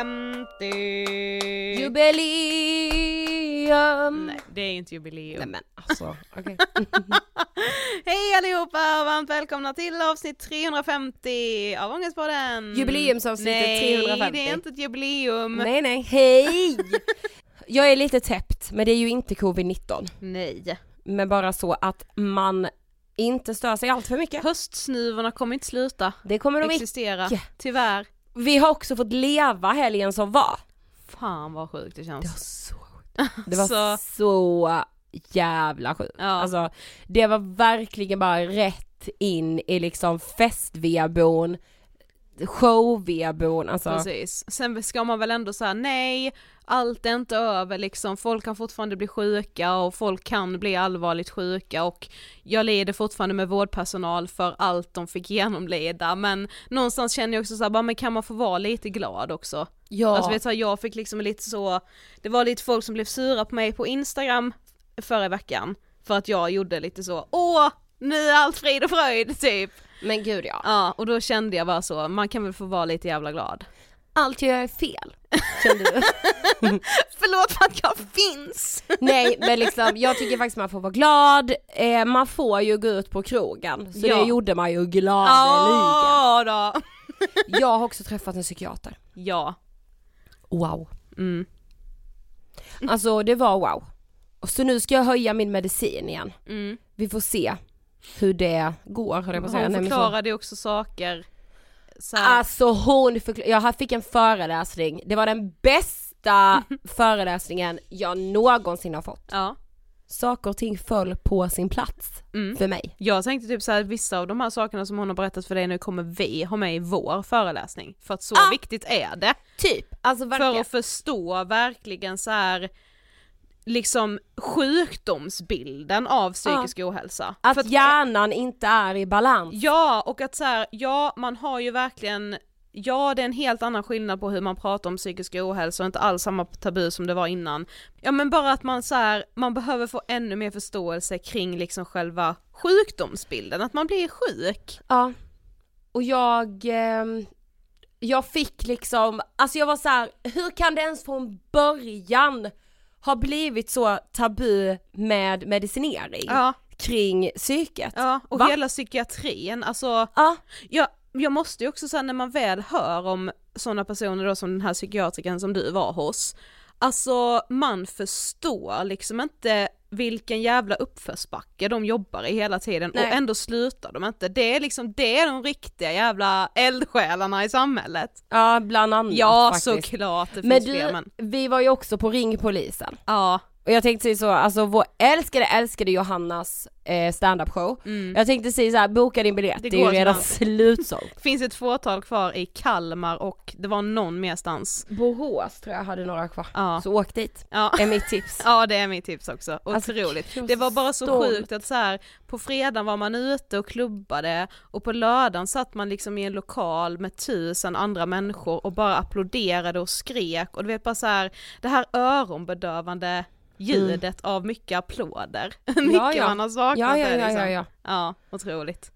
50! Jubileum! Nej, det är inte jubileum. Nej men alltså, okej. Hej allihopa och varmt välkomna till avsnitt 350 av Ångestpodden! Jubileumsavsnittet 350. Nej, det är inte ett jubileum. Nej, nej, hej! Jag är lite täppt, men det är ju inte covid-19. Nej. Men bara så att man inte stör sig allt för mycket. Höstsnuvorna kommer inte sluta. Det kommer de inte. existera. Tyvärr. Vi har också fått leva helgen som var. Fan vad sjukt det känns. Det var så sjukt. Det var så, så jävla sjukt. Ja. Alltså det var verkligen bara rätt in i liksom festveabon, showveabon, alltså. Precis. Sen ska man väl ändå säga nej, allt är inte över liksom, folk kan fortfarande bli sjuka och folk kan bli allvarligt sjuka och jag lider fortfarande med vårdpersonal för allt de fick genomlida men någonstans känner jag också såhär, men kan man få vara lite glad också? Ja. Alltså vet du, jag fick liksom lite så, det var lite folk som blev sura på mig på Instagram förra veckan för att jag gjorde lite så, åh nu är allt frid och fröjd typ. Men gud ja. Ja, och då kände jag bara så, man kan väl få vara lite jävla glad. Allt jag gör är fel, kände du? Förlåt för att jag finns! Nej men liksom, jag tycker faktiskt man får vara glad, eh, man får ju gå ut på krogen, så Ja. det gjorde man ju gladeligen. Ja då. Jag har också träffat en psykiater. Ja. Wow. Mm. Alltså det var wow. Och så nu ska jag höja min medicin igen. Mm. Vi får se hur det går jag på att säga. Hon förklarade också saker. Så Alltså hon förklar- jag fick en föreläsning, det var den bästa föreläsningen jag någonsin har fått. ja. Saker och ting föll på sin plats Mm. för mig. Jag tänkte typ så här, vissa av de här sakerna som hon har berättat för dig nu kommer vi ha med i vår föreläsning. För att så Ah! viktigt är det. Typ, alltså verkligen. För att förstå verkligen så här liksom sjukdomsbilden av psykisk ohälsa. Att för hjärnan inte är i balans. Ja, och att så här, ja man har ju verkligen Ja det är en helt annan skillnad på hur man pratar om psykisk ohälsa och inte alls samma tabu som det var innan. Ja men bara att man så här, man behöver få ännu mer förståelse kring liksom själva sjukdomsbilden, att man blir sjuk. Ja. Och jag, ehm, jag fick liksom, alltså jag var så här, hur kan det ens från början ha blivit så tabu med medicinering Ja, kring psyket? ja och Va? hela psykiatrin, alltså Ja. jag, jag måste ju också säga när man väl hör om sådana personer då som den här psykiatrikern som du var hos, alltså man förstår liksom inte vilken jävla uppförsbacke de jobbar i hela tiden Nej. och ändå slutar de inte. Det är liksom, det är de riktiga jävla eldsjälarna i samhället. Ja, bland annat Ja faktiskt. såklart, det Men finns fler du, men. vi var ju också på Ring polisen. Ja, Och jag tänkte säga så, alltså vår älskade, älskade Johannas eh, standup show. Jag tänkte säga så här, boka din biljett, Det det, är ju redan slutsålt. finns ett fåtal kvar i Kalmar och det var någon merstans. Borås tror jag hade några kvar, Ja. så åk dit, Ja. är mitt tips. Ja det är mitt tips också, Alltså, otroligt. var det var bara så stolt. sjukt att så här, på fredagen var man ute och klubbade och på lördagen satt man liksom i en lokal med tusen andra människor och bara applåderade och skrek och du vet bara så här, det här öronbedövande ljudet av mycket applåder. mycket ja. man har saknat Ja, ja, det, ja, liksom. ja, ja. Ja, otroligt.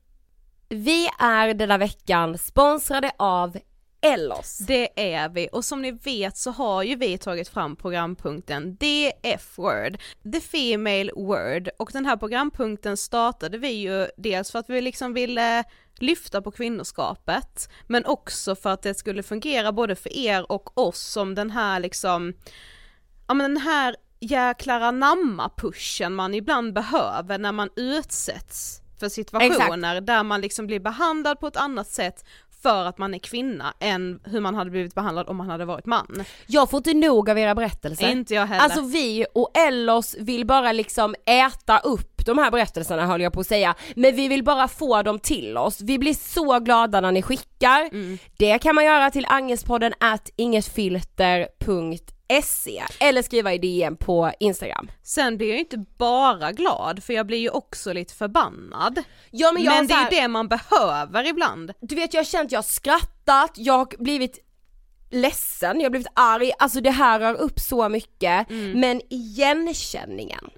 Vi är denna veckan sponsrade av Ellos. Det är vi och som ni vet så har ju vi tagit fram programpunkten DF-word, the female word och den här programpunkten startade vi ju dels för att vi liksom ville lyfta på kvinnoskapet men också för att det skulle fungera både för er och oss som den här liksom, ja men den här jäklar anamma-pushen man ibland behöver när man utsätts för situationer där man liksom blir behandlad på ett annat sätt för att man är kvinna än hur man hade blivit behandlad om man hade varit man. Jag får inte nog av era berättelser. Inte jag heller. Alltså vi och Ellos vill bara liksom äta upp de här berättelserna höll jag på att säga, men vi vill bara få dem till oss. Vi blir så glada när ni skickar. Mm. Det kan man göra till angespodden at ingetfilter.se eller skriva i DM på Instagram. Sen blir jag ju inte bara glad för jag blir ju också lite förbannad. Ja men, Men det så är här- ju det man behöver ibland. du vet jag har känt, jag har skrattat, jag har blivit ledsen, jag har blivit arg, alltså det här rör upp så mycket, Mm. men igenkänningen,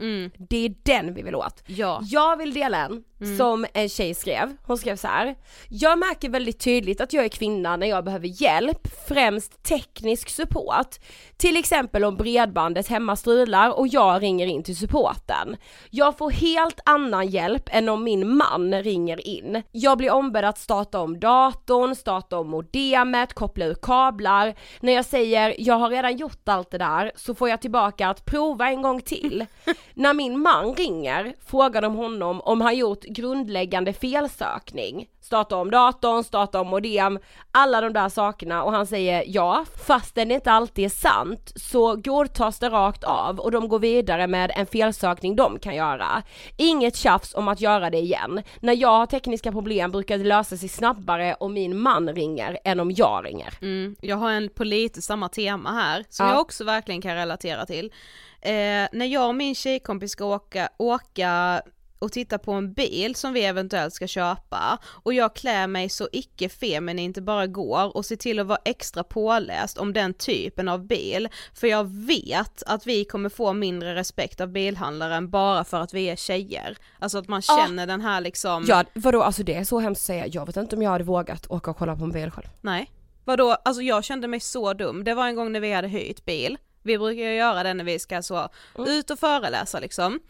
det är den vi vill åt. Ja. Jag vill dela en som en tjej skrev, hon skrev så här. Jag märker väldigt tydligt att jag är kvinna när jag behöver hjälp, främst teknisk support. Till exempel om bredbandet hemma strular och jag ringer in till supporten. Jag får helt annan hjälp än om min man ringer in. Jag blir ombedd att starta om datorn, starta om modemet, koppla ur kablar. När jag säger jag har redan gjort allt det där så får jag tillbaka att prova en gång till. När min man ringer frågar de honom om han gjort grundläggande felsökning. Starta om datorn, starta om modem, alla de där sakerna och han säger ja, fastän det inte alltid är sant så godtas det rakt av och de går vidare med en felsökning de kan göra. Inget tjafs om att göra det igen. När jag har tekniska problem brukar det lösa sig snabbare om min man ringer än om jag ringer. Mm, jag har en på lite samma tema här som Ja. jag också verkligen kan relatera till. Eh, när jag och min tjejkompis ska åka, åka och tittar på en bil som vi eventuellt ska köpa och jag klär mig så icke feminint det bara går och ser till att vara extra påläst om den typen av bil för jag vet att vi kommer få mindre respekt av bilhandlaren bara för att vi är tjejer. Alltså att man känner den här liksom Ja vadå alltså det är så hemskt att säga, jag vet inte om jag hade vågat åka och kolla på en bil själv. Nej. Vadå, alltså jag kände mig så dum. Det var en gång när vi hade hyrt bil. Vi brukar ju göra det när vi ska så ut och föreläsa liksom.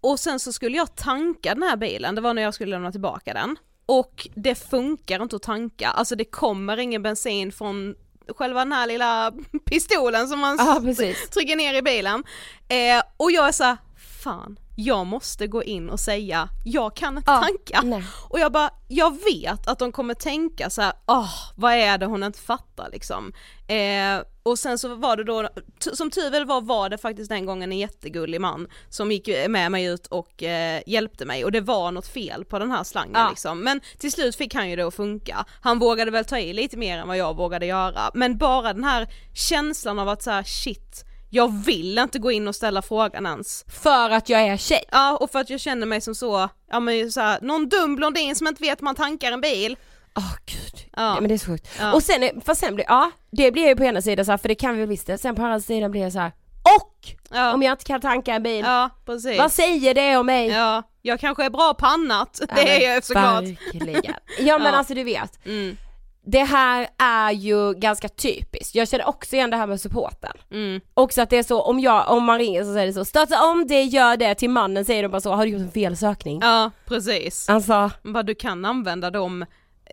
Och sen så skulle jag tanka den här bilen, det var när jag skulle lämna tillbaka den. Och det funkar inte att tanka, alltså det kommer ingen bensin från själva den här lilla pistolen som man precis. trycker ner i bilen. Eh, och jag är så här, fan, jag måste gå in och säga, jag kan inte Ja, tanka. nej. Och jag bara, jag vet att de kommer tänka så här, åh, vad är det hon inte fattar liksom. Eh, och sen så var det då, som tur väl var, var det faktiskt den gången en jättegullig man som gick med mig ut och eh, hjälpte mig och det var något fel på den här slangen Ja. liksom. Men till slut fick han ju det att funka. Han vågade väl ta i lite mer än vad jag vågade göra, men bara den här känslan av att så här, shit, jag vill inte gå in och ställa frågan ens. För att jag är tjej. Ja och för att jag känner mig som så, ja men så här, någon dum blondin som inte vet hur man tankar en bil. Åh gud, Ja. Nej, men det är så sjukt. Ja. Och sen, fast sen blir, ja det blir ju på ena sidan så här, för det kan vi väl visst det, sen på andra sidan blir det så här. och! Ja, Om jag inte kan tanka en bil, ja precis. vad säger det om mig? Ja, jag kanske är bra på annat, det är jag såklart. Verkligen. Ja men alltså du vet, Mm, det här är ju ganska typiskt. Jag känner också igen det här med supporten. mm. Också att det är så, om, jag, om man ringer så säger det så, starta om det, gör det, till mannen säger de bara så, har du gjort en fel sökning? Ja, precis. Alltså, Bara du kan använda de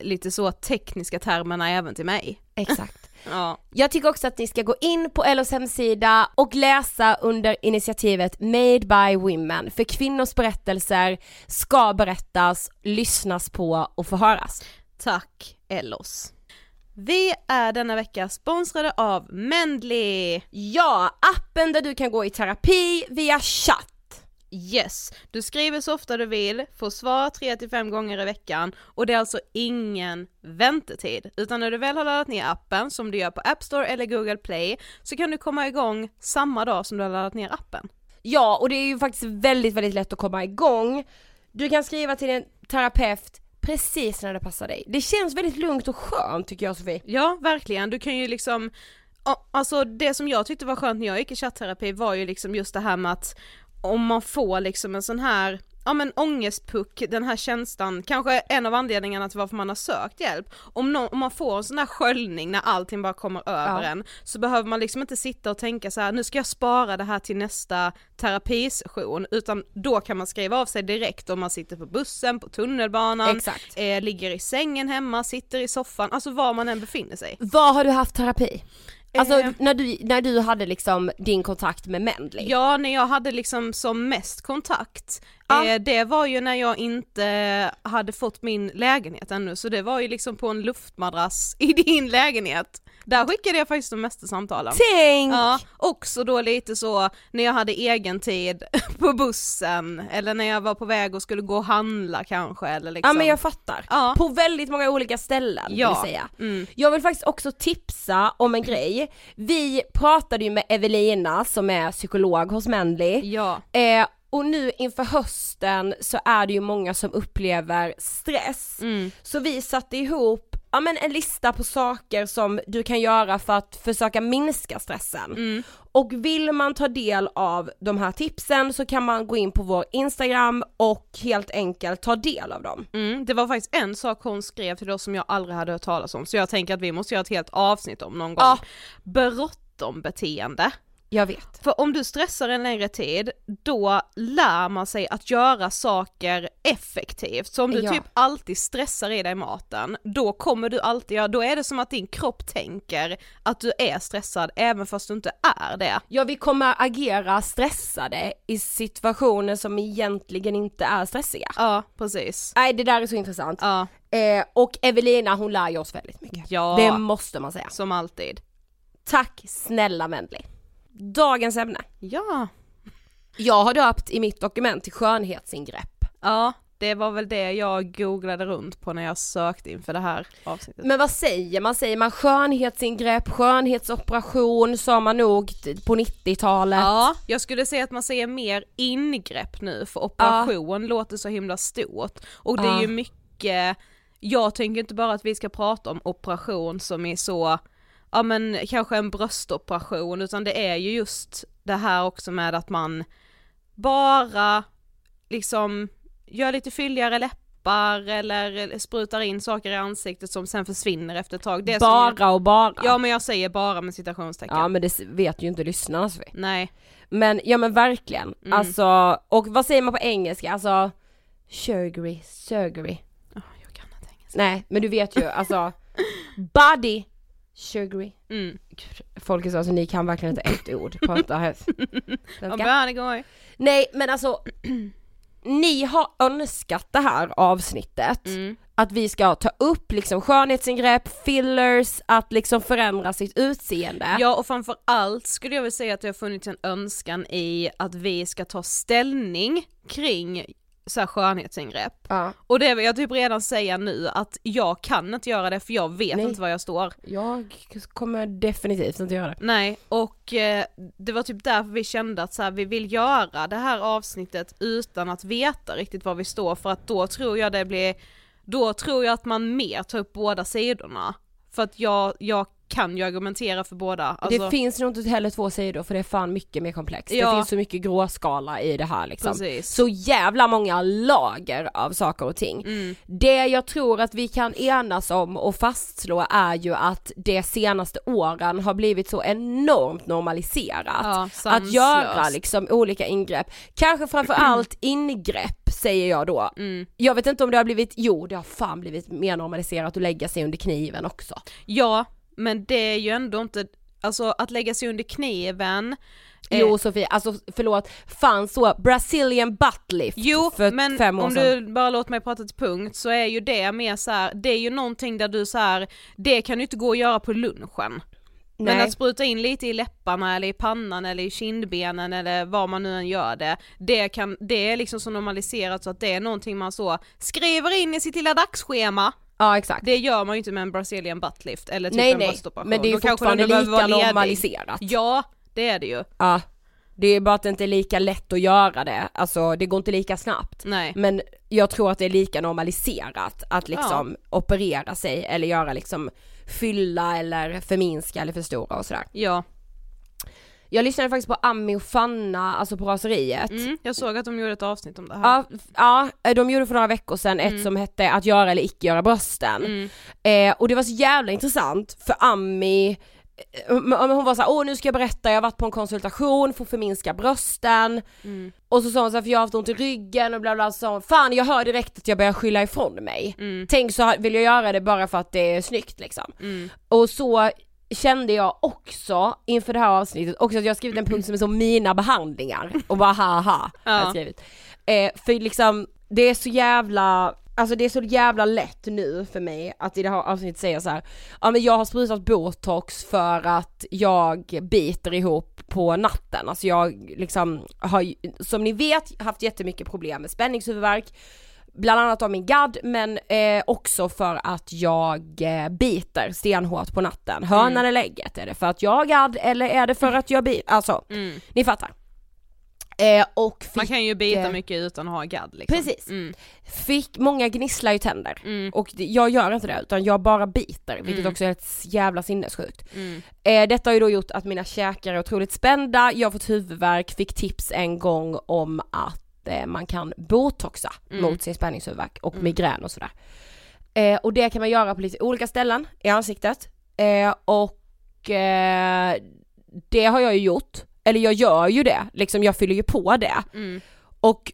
lite så tekniska termerna även till mig. exakt. Ja, Jag tycker också att ni ska gå in på LOs hemsida och läsa under initiativet Made by Women, för kvinnors berättelser ska berättas, lyssnas på och förhöras. Tack Ellos. Vi är denna vecka sponsrade av Mendley. Ja, appen där du kan gå i terapi via chatt. Yes, du skriver så ofta du vill, får svar 3-5 gånger i veckan och det är alltså ingen väntetid. Utan när du väl har laddat ner appen, som du gör på App Store eller Google Play, så kan du komma igång samma dag som du har laddat ner appen. Ja, och det är ju faktiskt väldigt, väldigt lätt att komma igång. Du kan skriva till en terapeut precis när det passar dig. Det känns väldigt lugnt och skönt tycker jag Sofie. Ja, verkligen. Du kan ju liksom, alltså det som jag tyckte var skönt när jag gick i chattterapi var ju liksom just det här med att om man får liksom en sån här ja men ångestpuck, den här känslan, kanske en av anledningarna till varför man har sökt hjälp. Om, nå- om man får en sån här sköljning när allting bara kommer över Ja. en, så behöver man liksom inte sitta och tänka så här: nu ska jag spara det här till nästa terapisession, utan då kan man skriva av sig direkt om man sitter på bussen, på tunnelbanan, eh, ligger i sängen hemma, sitter i soffan, alltså var man än befinner sig. Var har du haft terapi? Alltså Eh. när, du, när du hade liksom din kontakt med Mendley? Ja, när jag hade liksom som mest kontakt, Ja. eh, det var ju när jag inte hade fått min lägenhet ännu, så det var ju liksom på en luftmadrass i din lägenhet. Där skickade jag faktiskt de mesta samtalen. Tänk! Ja, också då lite så när jag hade egen tid på bussen, eller när jag var på väg och skulle gå och handla kanske eller liksom. Ja men jag fattar. Ja. På väldigt många olika ställen Ja. vill säga. Mm. Jag vill faktiskt också tipsa om en grej. Vi pratade ju med Evelina som är psykolog hos Mendley. Ja, Eh, och nu inför hösten så är det ju många som upplever stress. mm. Så vi satte ihop ja, men en lista på saker som du kan göra för att försöka minska stressen. Mm. Och vill man ta del av de här tipsen så kan man gå in på vår Instagram och helt enkelt ta del av dem. Mm, det var faktiskt en sak hon skrev till oss som jag aldrig hade hört talas om, så jag tänker att vi måste göra ett helt avsnitt om någon gång. Ja. Bråttom beteende. Jag vet. För om du stressar en längre tid, då lär man sig att göra saker effektivt. Så om du Ja. typ alltid stressar i dig maten, då kommer du alltid göra, då är det som att din kropp tänker att du är stressad även fast du inte är det. Ja vi kommer agera stressade i situationer som egentligen inte är stressiga. Ja, precis. Nej det där är så intressant. Ja, Eh, och Evelina hon lär ju oss väldigt mycket. Ja. Det måste man säga. som alltid. Tack snälla Mendley. Dagens ämne. Ja. Jag har döpt i mitt dokument till skönhetsingrepp. Ja, det var väl det jag googlade runt på när jag sökte inför det här avsnittet. Men vad säger man? Säger man skönhetsingrepp, skönhetsoperation sa man nog på 90-talet? Ja, jag skulle säga att man säger mer ingrepp nu för operation ja. låter så himla stort. Och det är ju mycket, jag tänker inte bara att vi ska prata om operation som är så, ja men kanske en bröstoperation utan det är ju just det här också med att man bara liksom gör lite fylligare läppar eller sprutar in saker i ansiktet som sen försvinner efter ett tag. Det bara jag, och bara? Ja men jag säger bara med citationstecken. Ja men det vet ju inte lyssnarna Sofie. Nej. Men ja men verkligen, mm. alltså, och vad säger man på engelska? Alltså, surgery, surgery. Oh, jag kan inte engelska. Nej men du vet ju, alltså, body surgery. Mm. Folk är så, alltså ni kan verkligen inte ett ord, prata här. Nej men alltså ni har önskat det här avsnittet, mm. att vi ska ta upp liksom skönhetsingrepp, fillers, att liksom förändra sitt utseende. Ja och framförallt skulle jag vilja säga att det har funnits en önskan i att vi ska ta ställning kring så här skönhetsingrepp. Ja. Och det vill jag typ redan säga nu att jag kan inte göra det för jag vet Nej. inte var jag står. Jag kommer definitivt inte göra det. Nej, och eh, det var typ därför vi kände att så här, vi vill göra det här avsnittet utan att veta riktigt var vi står för att då tror jag det blir, då tror jag att man mer tar upp båda sidorna. För att jag, jag kan ju argumentera för båda. Alltså... Det finns nog inte heller två sidor för det är fan mycket mer komplext. Ja. Det finns så mycket gråskala i det här liksom. Precis. Så jävla många lager av saker och ting. Mm. Det jag tror att vi kan enas om och fastslå är ju att det senaste åren har blivit så enormt normaliserat. Ja, att göra liksom olika ingrepp. Kanske framförallt ingrepp säger jag då. Mm. Jag vet inte om det har blivit, jo det har fan blivit mer normaliserat att lägga sig under kniven också. Ja, men det är ju ändå inte, alltså att lägga sig under kniven Jo eh, Sofie, alltså förlåt, fanns så Brazilian buttlift jo, för men fem år om sedan. du bara låter mig prata till punkt så är ju det mer så här, det är ju någonting där du så här, det kan du inte gå och göra på lunchen. Nej. Men att spruta in lite i läpparna eller i pannan eller i kindbenen eller var man nu än gör det, det, kan, det är liksom så normaliserat så att det är någonting man så skriver in i sitt lilla dagsschema Ja exakt. Det gör man ju inte med en Brazilian buttlift eller typ nej, en nej. bröstoperation. Men det är ju fortfarande lika normaliserat. Ja, det är det ju. Ja. Det är bara att det inte är lika lätt att göra det, alltså det går inte lika snabbt. Nej. Men jag tror att det är lika normaliserat att liksom ja. operera sig eller göra liksom fylla eller förminska eller förstora och sådär. Ja. Jag lyssnade faktiskt på Ami och Fanna, alltså på raseriet. Mm, jag såg att de gjorde ett avsnitt om det här. Ja, ja de gjorde för några veckor sedan ett mm. som hette att göra eller icke göra brösten. Mm. Eh, och det var så jävla intressant för Ami eh, hon var såhär, åh nu ska jag berätta, jag har varit på en konsultation för att förminska brösten mm. Och så sa hon såhär, för jag har haft ont i ryggen och bla bla så fan jag hör direkt att jag börjar skylla ifrån mig. Mm. Tänk så vill jag göra det bara för att det är snyggt liksom. Mm. Och så kände jag också inför det här avsnittet också att jag har skrivit en punkt som är så mina behandlingar och bara haha ja. har jag skrivit. Eh, för liksom det är så jävla Alltså det är så jävla lätt nu för mig att i det här avsnittet säga så här, ja men jag har sprutat botox för att jag biter ihop på natten, alltså jag liksom har som ni vet haft jättemycket problem med spänningshuvudvärk, bland annat av min gadd men eh, också för att jag eh, biter stenhårt på natten. Hönan mm. eller ägget, är det för att jag har gadd eller är det för att jag biter? Alltså, mm. ni fattar. Eh, och fick, Man kan ju bita eh, mycket utan att ha gadd liksom. Precis. Mm. Fick, många gnisslar ju tänder mm. och jag gör inte det utan jag bara biter vilket mm. också är ett jävla sinnessjukt. Mm. Eh, detta har ju då gjort att mina käkar är otroligt spända, jag har fått huvudvärk, fick tips en gång om att man kan botoxa mm. mot sin spänningshuvudvärk och mm. migrän och sådär. Eh, och det kan man göra på lite olika ställen i ansiktet eh, och eh, det har jag ju gjort, eller jag gör ju det, liksom jag fyller ju på det. Mm. Och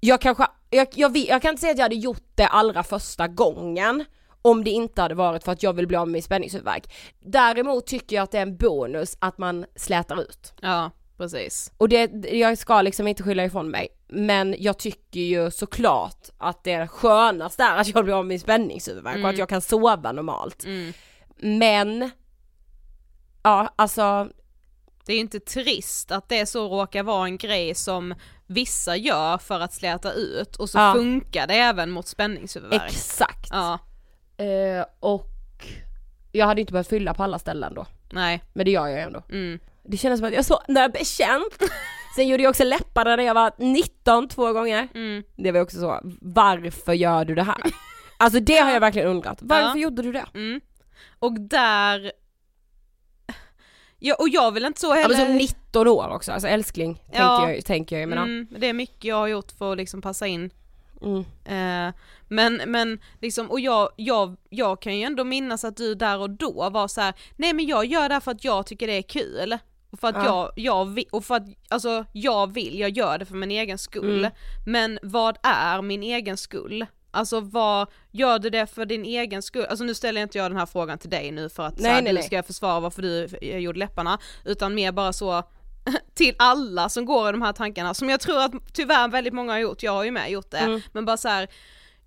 jag kanske, jag, jag, jag kan inte säga att jag hade gjort det allra första gången om det inte hade varit för att jag vill bli av med min spänningshuvudvärk. Däremot tycker jag att det är en bonus att man slätar ut. Ja, precis. Och det, jag ska liksom inte skylla ifrån mig, men jag tycker ju såklart att det skönaste är att jag blir av med min spänningshuvudvärk mm. och att mm. jag kan sova normalt. Mm. Men, ja alltså det är inte trist att det så råkar vara en grej som vissa gör för att släta ut och så Ja. funkar det även mot spänningshuvudvärk. Exakt. Ja, Eh, och jag hade inte behövt fylla på alla ställen då. nej, Men det gör jag ju ändå. mm. Det kändes som att jag så bekänt. Sen gjorde jag också läpparna när jag var 19 två gånger. Mm. Det var också så, varför gör du det här? Alltså det har jag verkligen undrat. Varför Ja. gjorde du det? Mm. Och där, ja och jag vill inte så Ja, heller men som 19 år också, alltså älskling, Ja. tänker, jag, tänker jag ja. mm, det är mycket jag har gjort för att liksom passa in mm. Eh, men, men liksom, och jag, jag, jag kan ju ändå minnas att du där och då var så här: nej men jag gör det här för att jag tycker det är kul. För att Ja. jag, jag vill, och för att, alltså jag vill, jag gör det för min egen skull. Mm. Men vad är min egen skull? Alltså vad, gör du det för din egen skull? Alltså nu ställer inte jag den här frågan till dig nu för att Nej, här, nej, du nej. ska försvara varför du eh, gjorde läpparna, utan mer bara så till alla som går i de här tankarna, som jag tror att tyvärr väldigt många har gjort, jag har ju med gjort det, Mm. men bara så här.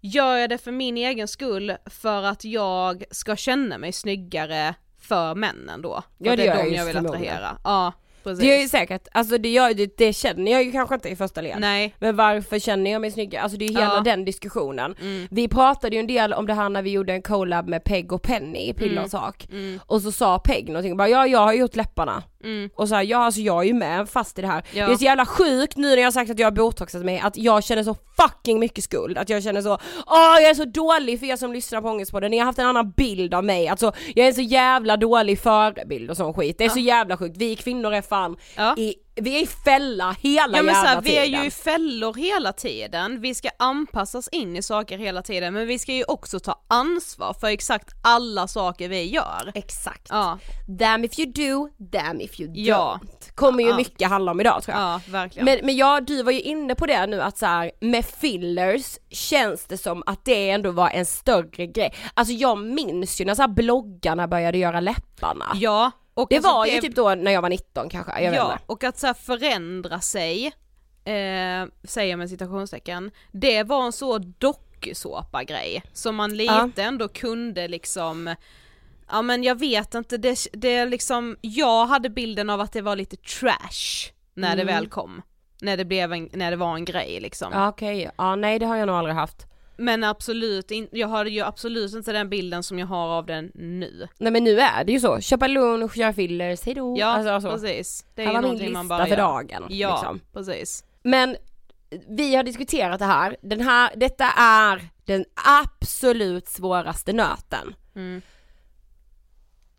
Gör jag det för min egen skull för att jag ska känna mig snyggare för männen då? Ja, att det är de jag vill attrahera. Ja, precis. Det gör ju säkert, alltså det, gör, det, det känner jag ju kanske inte i första led. Nej. Men varför känner jag mig snyggare? Alltså det är ju hela Ja. den diskussionen. Mm. Vi pratade ju en del om det här när vi gjorde en collab med Peg och Penny i Pilla och sak. Mm. Och så sa Peg någonting, bara ja jag har gjort läpparna. Mm. Och så här, ja alltså jag är ju med fast i det här. Ja. Det är så jävla sjukt nu när jag har sagt att jag har botoxat mig att jag känner så fucking mycket skuld. Att jag känner så, åh jag är så dålig för er som lyssnar på Ångestpodden, ni har haft en annan bild av mig. Alltså jag är en så jävla dålig förebild och sån skit. Det är så jävla sjukt, vi kvinnor är fan Ja. i, vi är i fälla hela Ja men jävla så här, vi är tiden. ju i fällor hela tiden, vi ska anpassas in i saker hela tiden men vi ska ju också ta ansvar för exakt alla saker vi gör. Exakt. Ja, Damn if you do, damn if you Ja. don't. Kommer ju Ja. mycket handla om idag tror jag. ja verkligen. Men, men ja, du var ju inne på det nu att så här, med fillers känns det som att det ändå var en större grej. Alltså jag minns ju när så bloggarna började göra läpparna. ja, och det alltså var ju typ då när jag var 19 kanske, jag vet ja, inte. och att så förändra sig, eh, säger jag med citationstecken, det var en så dokusåpa-grej som man lite Ja. ändå kunde liksom Ja men jag vet inte, det, det liksom, jag hade bilden av att det var lite trash när det Mm. väl kom. När det blev en, när det var en grej liksom. Ja okej, ja nej det har jag nog aldrig haft. Men absolut, in, jag har ju absolut inte den bilden som jag har av den nu. Nej men nu är det ju så, köpa lunch, göra fillers, hejdå. Ja alltså, så. precis. Det är ju någonting lista man bara för gör. dagen. Ja, Liksom. precis. Men vi har diskuterat det här, den här, detta är den absolut svåraste nöten. Mm.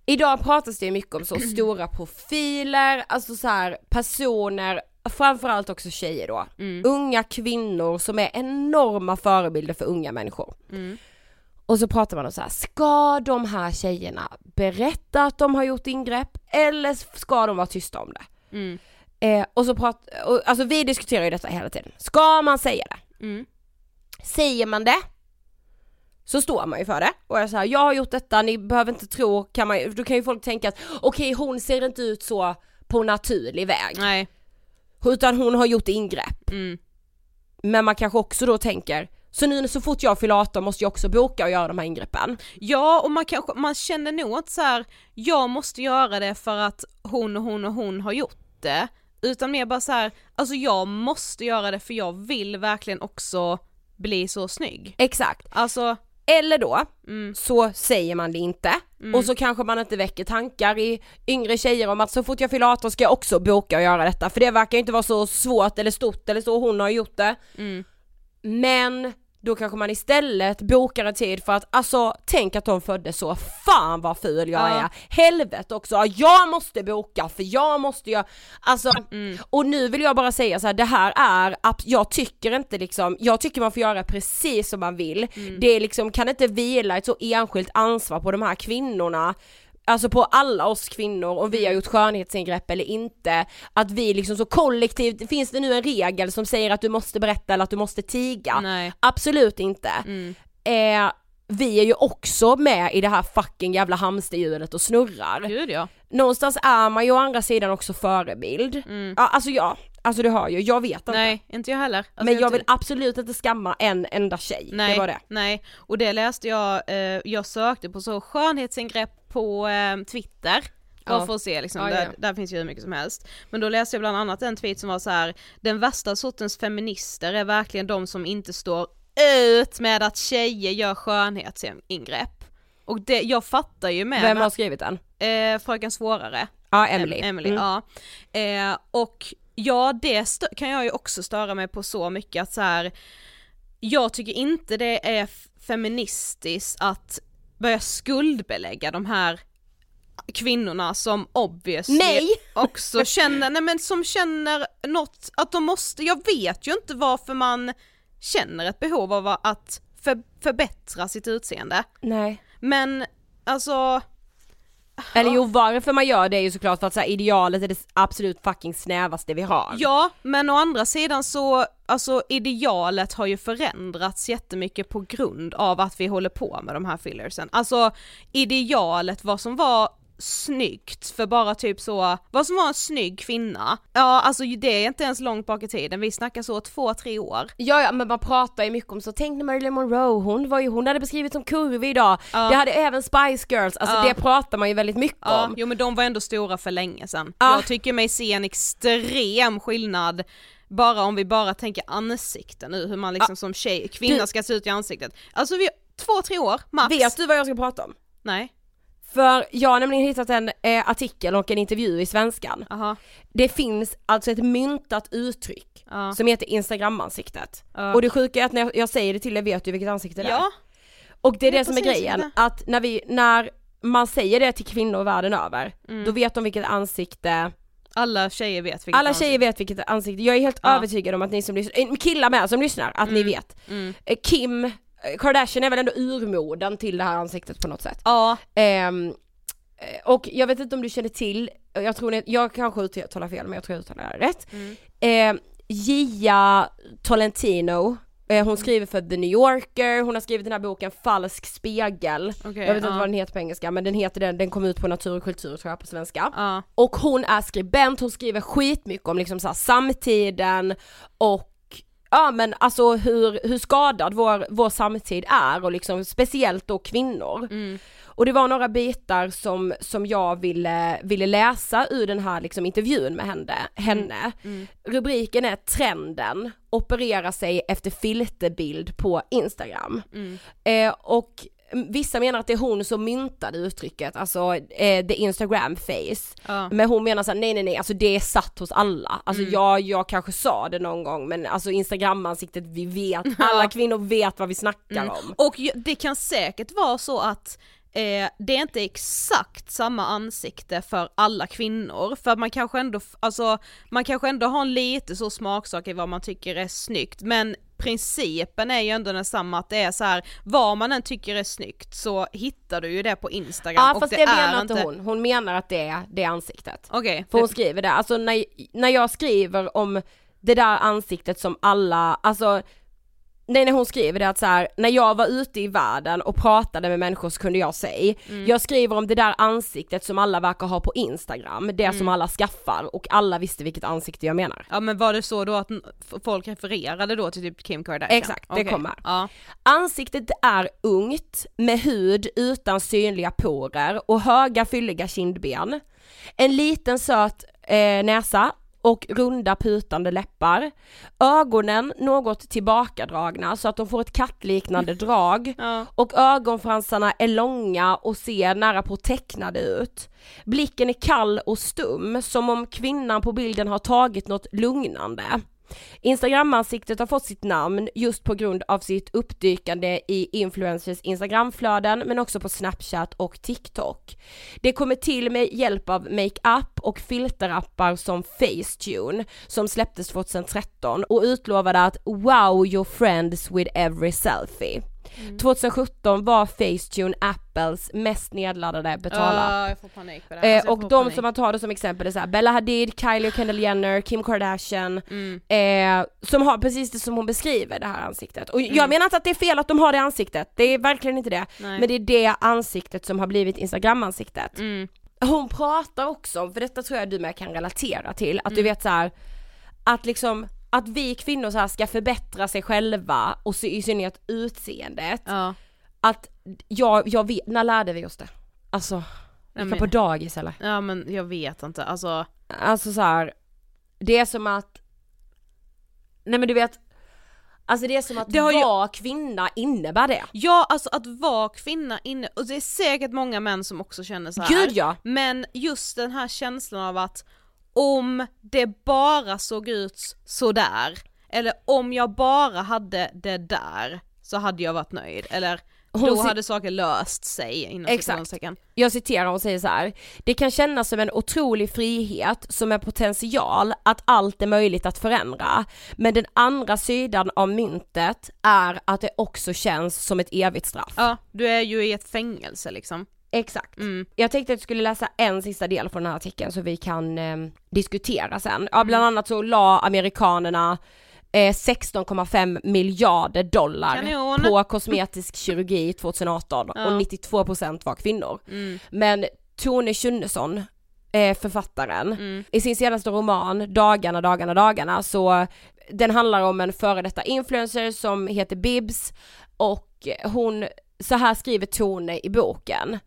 Idag pratas det ju mycket om så stora profiler, alltså så här personer, framförallt också tjejer då, Mm. unga kvinnor som är enorma förebilder för unga människor. Mm. Och så pratar man om så här, ska de här tjejerna berätta att de har gjort ingrepp eller ska de vara tysta om det? Mm. Eh, och så pratar, och, alltså vi diskuterar ju detta hela tiden, ska man säga det? Mm. Säger man det så står man ju för det och jag säger jag har gjort detta, ni behöver inte tro, kan man, då kan ju folk tänka att okej hon ser inte ut så på naturlig väg Nej. Utan hon har gjort ingrepp. Mm. Men man kanske också då tänker så nu så fort jag fyller 18 måste jag också boka och göra de här ingreppen. Ja och man kanske, man känner nog inte så här, jag måste göra det för att hon och hon och hon har gjort det. Utan mer bara så här, alltså jag måste göra det för jag vill verkligen också bli så snygg. Exakt. Alltså, Eller då mm, så säger man det inte. Och så kanske man inte väcker tankar i yngre tjejer om att så fort jag fyller 18 ska jag också boka och göra detta. För det verkar inte vara så svårt eller stort eller så, hon har gjort det. mm, Men då kanske man istället bokar en tid för att alltså tänk att de föddes så, fan vad ful jag Ja. är, helvete också, jag måste boka för jag måste göra, alltså mm. och nu vill jag bara säga så här, det här är, jag tycker inte liksom, jag tycker man får göra precis som man vill, Mm. det är liksom, kan inte vila ett så enskilt ansvar på de här kvinnorna Alltså på alla oss kvinnor, om vi har gjort skönhetsingrepp eller inte, att vi liksom så kollektivt, finns det nu en regel som säger att du måste berätta eller att du måste tiga? nej. Absolut inte. Mm. Eh, vi är ju också med i det här fucking jävla hamsterhjulet och snurrar. Gud ja. Någonstans är man ju å andra sidan också förebild. Mm. Ja, alltså ja, alltså du hör ju, jag vet inte. Nej, inte jag heller. Alltså, men jag ty- vill absolut inte skamma en enda tjej, Nej, det var det. nej, och det läste jag, eh, jag sökte på så skönhetsingrepp på eh, Twitter Bara Ja. för att se liksom, Ja, där, ja. där finns ju hur mycket som helst. Men då läste jag bland annat en tweet som var så här: den värsta sortens feminister är verkligen de som inte står ut med att tjejer gör skönhetsingrepp. Och det, jag fattar ju med Vem har skrivit den? eh, Fröken Svårare. Ja, Emily. Em- Emily, Mm. ja. Eh, och ja, det kan jag ju också störa mig på så mycket att så här. jag tycker inte det är feministiskt att börja skuldbelägga de här kvinnorna som obviously Nej! också känner, nej men som känner något, att de måste, jag vet ju inte varför man känner ett behov av att för, förbättra sitt utseende. Nej. Men alltså, eller jo varför man gör det är ju såklart för att så här, idealet är det absolut fucking snävaste vi har. Ja, men å andra sidan så, alltså idealet har ju förändrats jättemycket på grund av att vi håller på med de här fillersen. Alltså idealet, vad som var snyggt för bara typ så, vad som var en snygg kvinna, ja alltså det är inte ens långt bak i tiden, vi snackar så två, tre år. Ja, ja men man pratar ju mycket om så, tänk när Marilyn Monroe, hon var ju, hon hade beskrivits som kurvig idag, Ja. det hade även Spice Girls, alltså Ja. det pratar man ju väldigt mycket Ja, om. jo men de var ändå stora för länge sedan. Ja. Jag tycker mig se en extrem skillnad bara om vi bara tänker ansikten nu, hur man liksom som tjej, kvinna Du- ska se ut i ansiktet. Alltså vi, två, tre år max. Vet du vad jag ska prata om? Nej. För jag har nämligen hittat en eh, artikel och en intervju i Svenskan. Aha. Det finns alltså ett myntat uttryck Ja. som heter instagramansiktet. Ja. Och det sjuka är att när jag, jag säger det till dig vet du vilket ansikte det är. Ja, Och det är Det det som är grejen, det. att när, vi, när man säger det till kvinnor världen över, Mm. då vet de vilket ansikte, alla tjejer vet vilket alla ansikte. tjejer vet vilket ansikte, jag är helt Ja. övertygad om att ni som lyssnar, killar med som lyssnar, att ni Mm. vet. Mm. Eh, Kim Kardashian är väl ändå urmoden till det här ansiktet på något sätt. Ja, eh, och jag vet inte om du känner till, jag tror ni, jag kanske uttalar fel men jag tror jag uttalar det rätt. Mm. Eh, Gia Tolentino, eh, hon skriver för The New Yorker, hon har skrivit den här boken Falsk spegel. okej. jag vet inte ja. vad den heter på engelska men den heter den, den kom ut på Natur och kultur tror jag på svenska. Ja, Och hon är skribent, hon skriver skitmycket om liksom så här samtiden och Ja men alltså hur, hur skadad vår, vår samtid är och liksom speciellt då kvinnor. mm. Och det var några bitar som, som jag ville, ville läsa ur den här liksom intervjun med henne. henne. Mm. Rubriken är Trenden, operera sig efter filterbild på Instagram. Mm. Eh, och vissa menar att det är hon som myntade uttrycket, alltså eh, the Instagram face. Ja. Men hon menar såhär, nej nej nej, alltså det är satt hos alla. Alltså Mm. jag, jag kanske sa det någon gång men alltså instagramansiktet, vi vet, alla kvinnor vet vad vi snackar Mm. om. Och det kan säkert vara så att eh, det är inte exakt samma ansikte för alla kvinnor, för man kanske ändå, alltså man kanske ändå har en lite så smaksak i vad man tycker är snyggt, men principen är ju ändå densamma att det är så här, vad man än tycker är snyggt så hittar du ju det på Instagram Ja och fast det, det, är menar inte hon, hon menar att det är det ansiktet. Okej, För hon skriver det, alltså när, när jag skriver om det där ansiktet som alla, alltså Nej när hon skriver det att så här, när jag var ute i världen och pratade med människor så kunde jag säga, Mm. jag skriver om det där ansiktet som alla verkar ha på instagram, det Mm. som alla skaffar och alla visste vilket ansikte jag menar. Ja men var det så då att folk refererade då till typ Kim Kardashian? Exakt, det Okej. kommer. Ja. Ansiktet är ungt, med hud utan synliga porer och höga fylliga kindben. En liten söt eh, näsa och runda putande läppar. Ögonen något tillbakadragna så att de får ett kattliknande drag. Ja. Och ögonfransarna är långa och ser nära på tecknade ut. Blicken är kall och stum, som om kvinnan på bilden har tagit något lugnande. Instagramansiktet har fått sitt namn just på grund av sitt uppdykande i influencers instagramflöden men också på snapchat och tiktok. Det kommer till med hjälp av makeup och filterappar som Facetune som släpptes 2013 och utlovade att wow your friends with every selfie. 2017 var Facetune Apples mest nedladdade betala Ja, jag får panik på det. Eh, Alltså, och de panik. som man tar det som exempel är så här, Bella Hadid, Kylie och Kendall Jenner, Kim Kardashian, Mm. eh, som har precis det som hon beskriver det här ansiktet. Och jag Mm. menar inte att det är fel att de har det ansiktet, det är verkligen inte det. Nej. Men det är det ansiktet som har blivit instagramansiktet. Mm. Hon pratar också om, för detta tror jag du med kan relatera till, att du Mm. vet så här, att liksom att vi kvinnor så här ska förbättra sig själva och så, i synnerhet utseendet. Ja. Att jag, jag vet, när lärde vi oss det? Alltså Gick men- på dagis eller? Ja men jag vet inte, alltså Alltså så här. det är som att, nej men du vet, alltså det är som att Det har ju- vara kvinna innebär det. Ja alltså att vara kvinna inne, och det är säkert många män som också känner så här. Gud ja! Men just den här känslan av att om det bara såg ut sådär, eller om jag bara hade det där, så hade jag varit nöjd. Eller Hon då hade saker löst sig inom Exakt. Jag citerar och säger så här. Det kan kännas som en otrolig frihet som en potential att allt är möjligt att förändra. Men den andra sidan av myntet är att det också känns som ett evigt straff. Ja, du är ju i ett fängelse liksom. Exakt. Mm. Jag tänkte att jag skulle läsa en sista del från den här artikeln så vi kan eh, diskutera sen. Ja, bland annat så la amerikanerna eh, 16,5 miljarder dollar Kanon. på kosmetisk kirurgi 2018 Ja. och 92% var kvinnor. Mm. Men Tone Schunnesson, eh, författaren, Mm. i sin senaste roman Dagarna, dagarna, dagarna så den handlar om en före detta influencer som heter Bibs och hon, så här skriver Tone i boken.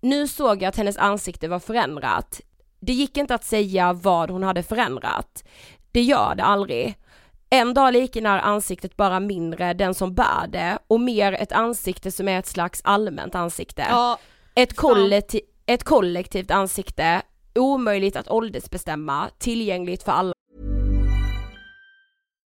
Nu såg jag att hennes ansikte var förändrat. Det gick inte att säga vad hon hade förändrat. Det gör det aldrig. En dag liknar ansiktet bara mindre den som bär det och mer ett ansikte som är ett slags allmänt ansikte. Ja, Ett, Fan. kollekti- ett kollektivt ansikte, omöjligt att åldersbestämma, tillgängligt för alla.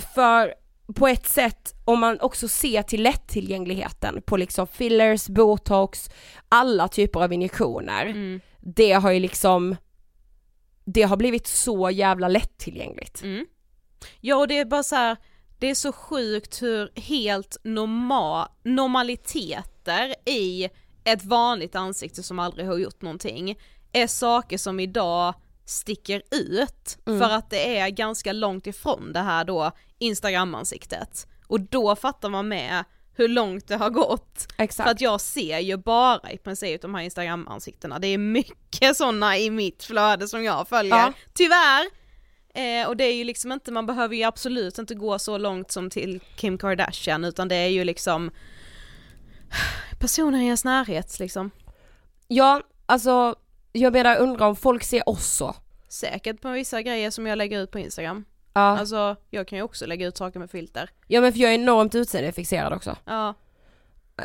För på ett sätt, om man också ser till lättillgängligheten på liksom fillers, botox, alla typer av injektioner. Mm. Det har ju liksom, det har blivit så jävla lättillgängligt. Mm. Ja och det är bara så här, det är så sjukt hur helt norma, normaliteter i ett vanligt ansikte som aldrig har gjort någonting är saker som idag sticker ut för att det är ganska långt ifrån det här då instagramansiktet. Och då fattar man med hur långt det har gått. Exakt. För att jag ser ju bara i princip de här instagramansiktena, det är mycket sådana i mitt flöde som jag följer, Ja. tyvärr. Eh, och det är ju liksom inte, man behöver ju absolut inte gå så långt som till Kim Kardashian utan det är ju liksom personer i ens närhet liksom. Ja, alltså jag menar undrar om folk ser oss så. Säkert på vissa grejer som jag lägger ut på Instagram. Ja, Alltså jag kan ju också lägga ut saker med filter. ja men för jag är enormt utseendefixerad också. Ja,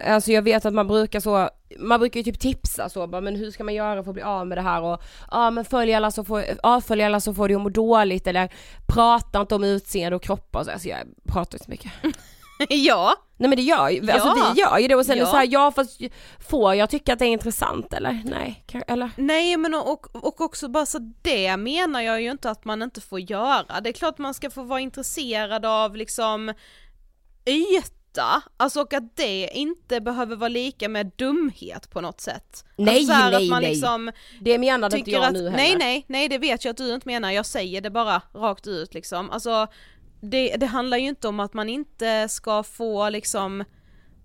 Alltså jag vet att man brukar så, man brukar ju typ tipsa så bara, men hur ska man göra för att bli av med det här och ja men följ alla så får, avfölj alla så får du att må dåligt eller prata inte om utseende och kroppar så, alltså jag pratar ju så mycket. ja, Nej men det gör ju, alltså Ja. vi gör ju det och sen är det Ja. så här, ja fast får jag tycka att det är intressant eller? Nej, eller? Nej men och, och- också bara så det menar jag ju inte att man inte får göra. Det är klart man ska få vara intresserad av liksom yta, alltså och att det inte behöver vara lika med dumhet på något sätt. Nej, alltså så här nej, att man nej. liksom Det menade inte jag att, nu heller. nej nej, nej det vet jag att du inte menar, jag säger det bara rakt ut liksom. Alltså det, det handlar ju inte om att man inte ska få liksom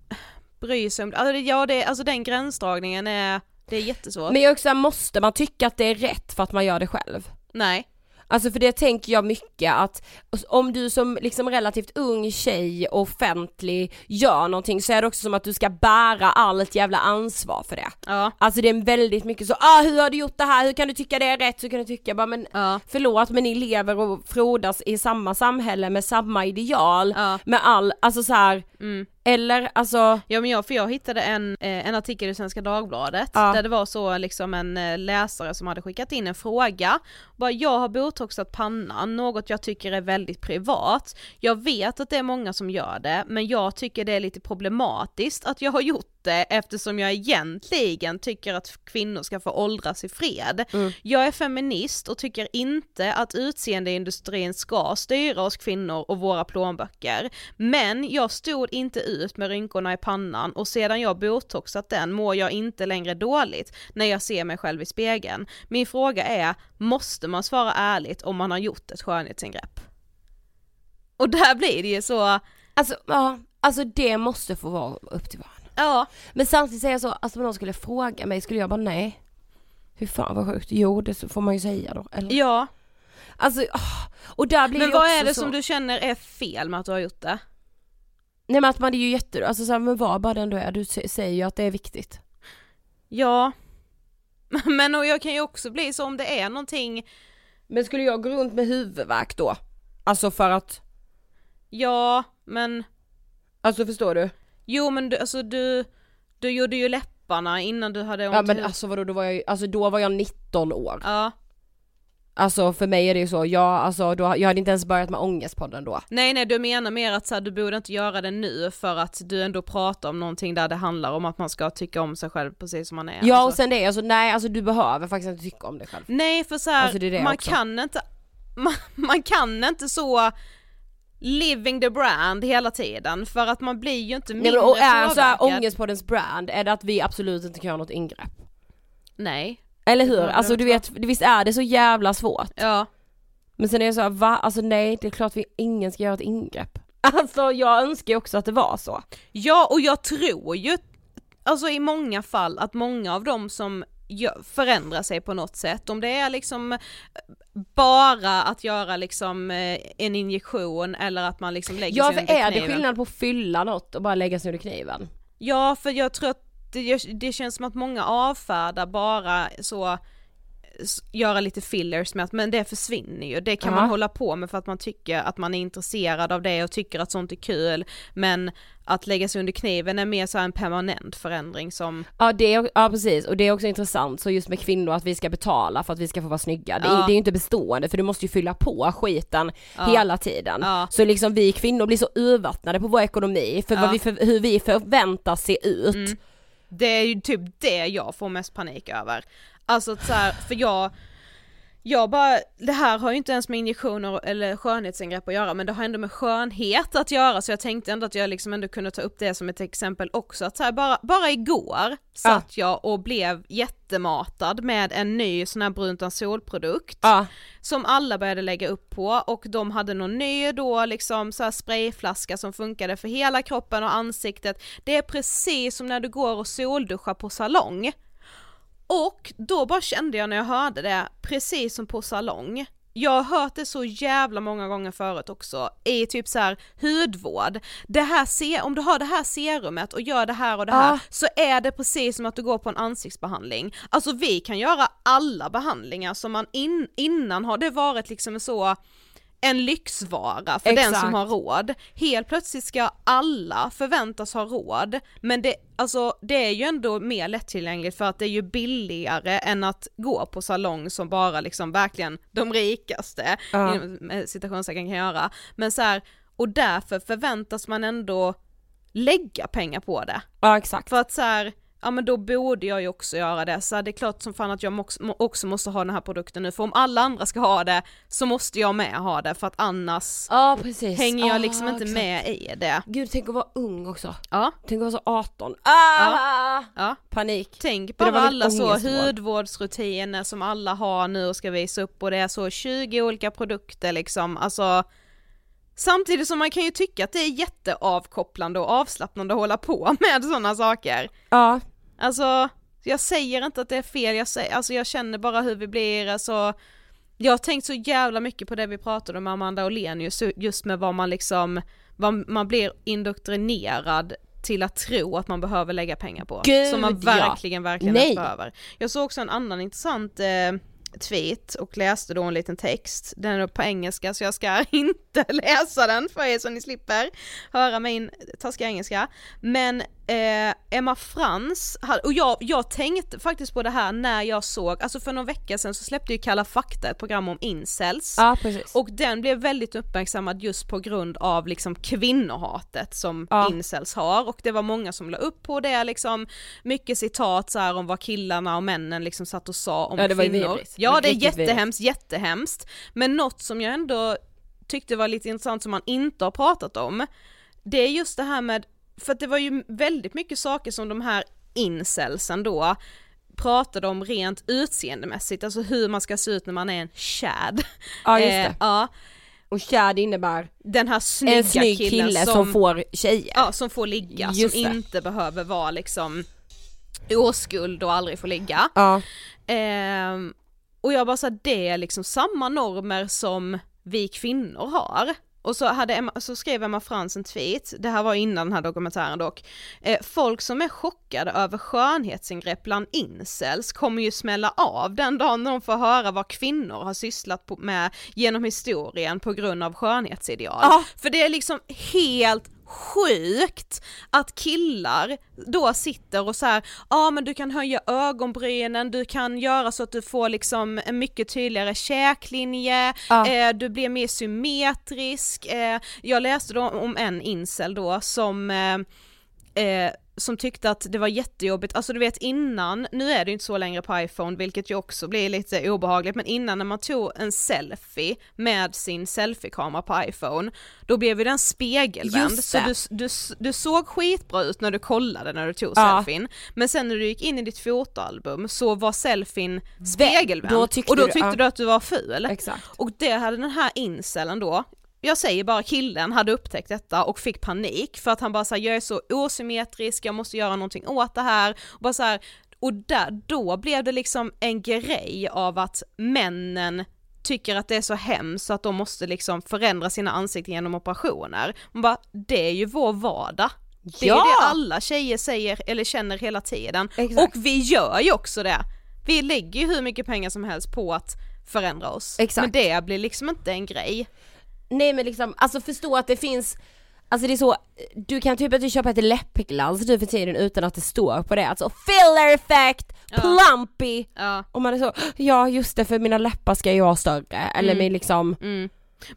bry sig om, alltså, ja det, alltså den gränsdragningen är, det är jättesvårt. Men jag också, måste man tycka att det är rätt för att man gör det själv? Nej. Alltså för det tänker jag mycket att om du som liksom relativt ung tjej och offentlig gör någonting så är det också som att du ska bära allt jävla ansvar för det. Ja. Alltså det är väldigt mycket så, ah hur har du gjort det här, hur kan du tycka det är rätt, hur kan du tycka, bara men Ja. förlåt men ni lever och frodas i samma samhälle med samma ideal, Ja. med all, alltså så här, Mm. Eller alltså, Ja men jag, för jag hittade en, eh, en artikel i Svenska Dagbladet Ja. där det var så liksom en eh, läsare som hade skickat in en fråga. Bara jag har botoxat pannan, något jag tycker är väldigt privat. Jag vet att det är många som gör det, men jag tycker det är lite problematiskt att jag har gjort eftersom jag egentligen tycker att kvinnor ska få åldras i fred. Jag är feminist och tycker inte att utseendeindustrin ska styra oss kvinnor och våra plånböcker. Men jag stod inte ut med rynkorna i pannan och sedan jag botoxat den mår jag inte längre dåligt när jag ser mig själv i spegeln. Min fråga är, måste man svara ärligt om man har gjort ett skönhetsingrepp? Och där blir det ju så, alltså ja, alltså det måste få vara upp till var. Ja, Men samtidigt säger jag så, alltså om någon skulle fråga mig skulle jag bara nej. Hur fan vad sjukt, jo det får man ju säga då, eller? ja. Alltså, åh, och där blir Men det vad också är det så, som du känner är fel med att du har gjort det? Nej men att man är ju jätte, alltså så här, men var bara den du är, du sä- säger ju att det är viktigt. Ja. Men och jag kan ju också bli så om det är någonting, Men skulle jag gå runt med huvudvärk då? Alltså för att, ja men, alltså förstår du? Jo men du, alltså du, du gjorde ju läpparna innan du hade ont Ja men alltså vadå, då var jag ju, alltså då var jag 19 år. Ja. Alltså för mig är det ju så, jag, alltså då, jag hade inte ens börjat med ångestpodden då. Nej nej du menar mer att så här, du borde inte göra det nu för att du ändå pratar om någonting där det handlar om att man ska tycka om sig själv precis som man är. Ja och alltså. sen det, alltså nej alltså du behöver faktiskt inte tycka om dig själv. Nej för så här, Alltså, det det man också. kan inte, man, man kan inte så living the brand hela tiden för att man blir ju inte Nej, mindre men, och är så här, ångestpoddens brand, är det att vi absolut inte kan göra något ingrepp? Nej. Eller hur? Alltså du jag. vet, visst är det så jävla svårt? Ja. Men sen är det så här, va? Alltså nej, det är klart vi ingen ska göra ett ingrepp. Alltså jag önskar ju också att det var så. Ja och jag tror ju, alltså i många fall att många av dem som gör, förändrar sig på något sätt, om det är liksom bara att göra liksom eh, en injektion eller att man liksom lägger Ja sig för under är det kniven. skillnad på att fylla något och bara lägga sig under kniven? Ja för jag tror att det, det känns som att många avfärdar bara så göra lite fillers med att men det försvinner ju, det kan Ja. man hålla på med för att man tycker att man är intresserad av det och tycker att sånt är kul men att lägga sig under kniven är mer så en permanent förändring som Ja det är, ja precis och det är också intressant så just med kvinnor att vi ska betala för att vi ska få vara snygga. Det, är- Ja. det är ju inte bestående för du måste ju fylla på skiten hela tiden. Ja. Så liksom vi kvinnor blir så urvattnade på vår ekonomi för, Ja. vi för hur vi förväntas se ut. Det är ju typ det jag får mest panik över. Alltså att så här, för jag, jag bara, det här har ju inte ens med injektioner eller skönhetsingrepp att göra men det har ändå med skönhet att göra så jag tänkte ändå att jag liksom ändå kunde ta upp det som ett exempel också. Att så här, bara, bara igår satt jag och blev jättematad med en ny sån här brunt solprodukt Ja. som alla började lägga upp på och de hade någon ny då liksom så här sprayflaska som funkade för hela kroppen och ansiktet. Det är precis som när du går och solduschar på salong. Och då bara kände jag när jag hörde det, precis som på salong. Jag har hört det så jävla många gånger förut också, i typ så här hudvård. Det här se- om du har det här serumet och gör det här och det här, Ja. så är det precis som att du går på en ansiktsbehandling. Alltså vi kan göra alla behandlingar som man in, innan har det varit liksom så en lyxvara för den som Exakt. har råd. Helt plötsligt ska alla förväntas ha råd, men det, alltså, det är ju ändå mer lättillgängligt för att det är ju billigare än att gå på salong som bara liksom verkligen de rikaste, Ja. citationstecken kan göra. Men så här, och därför förväntas man ändå lägga pengar på det. Ja exakt. För att så här, ja men då borde jag ju också göra det, så det är klart som fan att jag också, må- också måste ha den här produkten nu, för om alla andra ska ha det så måste jag med ha det, för att annars Ja hänger jag Ja, liksom inte exakt. med i det. Gud tänk att vara ung också. Ja, Tänk att vara så 18. Ah! ja. Panik. Tänk bara alla så hudvårdsrutiner som alla har nu och ska visa upp och det är så 20 olika produkter liksom, alltså Samtidigt som man kan ju tycka att det är jätteavkopplande och avslappnande att hålla på med sådana saker. Ja. Alltså, jag säger inte att det är fel, jag, säger, alltså jag känner bara hur vi blir, alltså Jag har tänkt så jävla mycket på det vi pratade om Amanda Olenius, just med vad man liksom, vad man blir indoktrinerad till att tro att man behöver lägga pengar på. Gud, som man verkligen, ja. verkligen Nej. behöver. Jag såg också en annan intressant eh, tweet och läste då en liten text, den är på engelska så jag ska inte läsa den för er så ni slipper höra min taskiga engelska. Men eh, Emma Frans, och jag, jag tänkte faktiskt på det här när jag såg, alltså för någon vecka sedan så släppte ju Kalla fakta ett program om incels. Ja. Och den blev väldigt uppmärksammad just på grund av liksom kvinnohatet som Ja. incels har och det var många som la upp på det liksom, mycket citat så här om vad killarna och männen liksom satt och sa om Ja, det var kvinnor. vidrigt. Ja det är jättehemskt, jättehemskt. Men något som jag ändå tyckte var lite intressant som man inte har pratat om, det är just det här med, för det var ju väldigt mycket saker som de här incelsen då pratade om rent utseendemässigt, alltså hur man ska se ut när man är en chad. Ja just Eh, det. ja, Och chad innebär den här snygga en snygg killen kille som, får tjejer. ja, som får ligga, Just som det. inte behöver vara liksom oskuld och aldrig får ligga. Ja. Ehm, och jag bara sa det är liksom samma normer som vi kvinnor har. Och så, hade Emma, så skrev Emma Frans en tweet, det här var innan den här dokumentären dock, eh, folk som är chockade över skönhetsingrepp bland incels kommer ju smälla av den dagen de får höra vad kvinnor har sysslat på, med genom historien på grund av skönhetsideal. Ja. För det är liksom helt sjukt att killar då sitter och så här, ja men du kan höja ögonbrynen, du kan göra så att du får liksom en mycket tydligare käklinje, Ja. eh, du blir mer symmetrisk. Eh, jag läste då om en incel då som eh, eh, som tyckte att det var jättejobbigt, alltså du vet innan, nu är det ju inte så längre på iPhone vilket ju också blir lite obehagligt, men innan när man tog en selfie med sin selfiekamera på iPhone, då blev ju den spegelvänd, så du, du, du såg skitbra ut när du kollade när du tog Ja. selfien, men sen när du gick in i ditt fotoalbum så var selfien spegelvänd, Då och då du- tyckte ja. du att du var ful. Exakt. Och det hade den här incelen då, jag säger bara killen hade upptäckt detta och fick panik för att han bara såhär, jag är så osymmetrisk, jag måste göra någonting åt det här, och bara så här, och där, då blev det liksom en grej av att männen tycker att det är så hemskt så att de måste liksom förändra sina ansikten genom operationer. Man bara, det är ju vår vardag. Det är Ja! ju det alla tjejer säger eller känner hela tiden. Exakt. Och vi gör ju också det. Vi lägger ju hur mycket pengar som helst på att förändra oss. Exakt. Men det blir liksom inte en grej. Nej men liksom, alltså förstå att det finns Alltså det är så, du kan typ inte köpa ett läppglans nu för tiden utan att det står på det, alltså filler effect, plumpy! Ja. och man är så, ja just det för mina läppar ska ju vara större, eller med liksom Mm.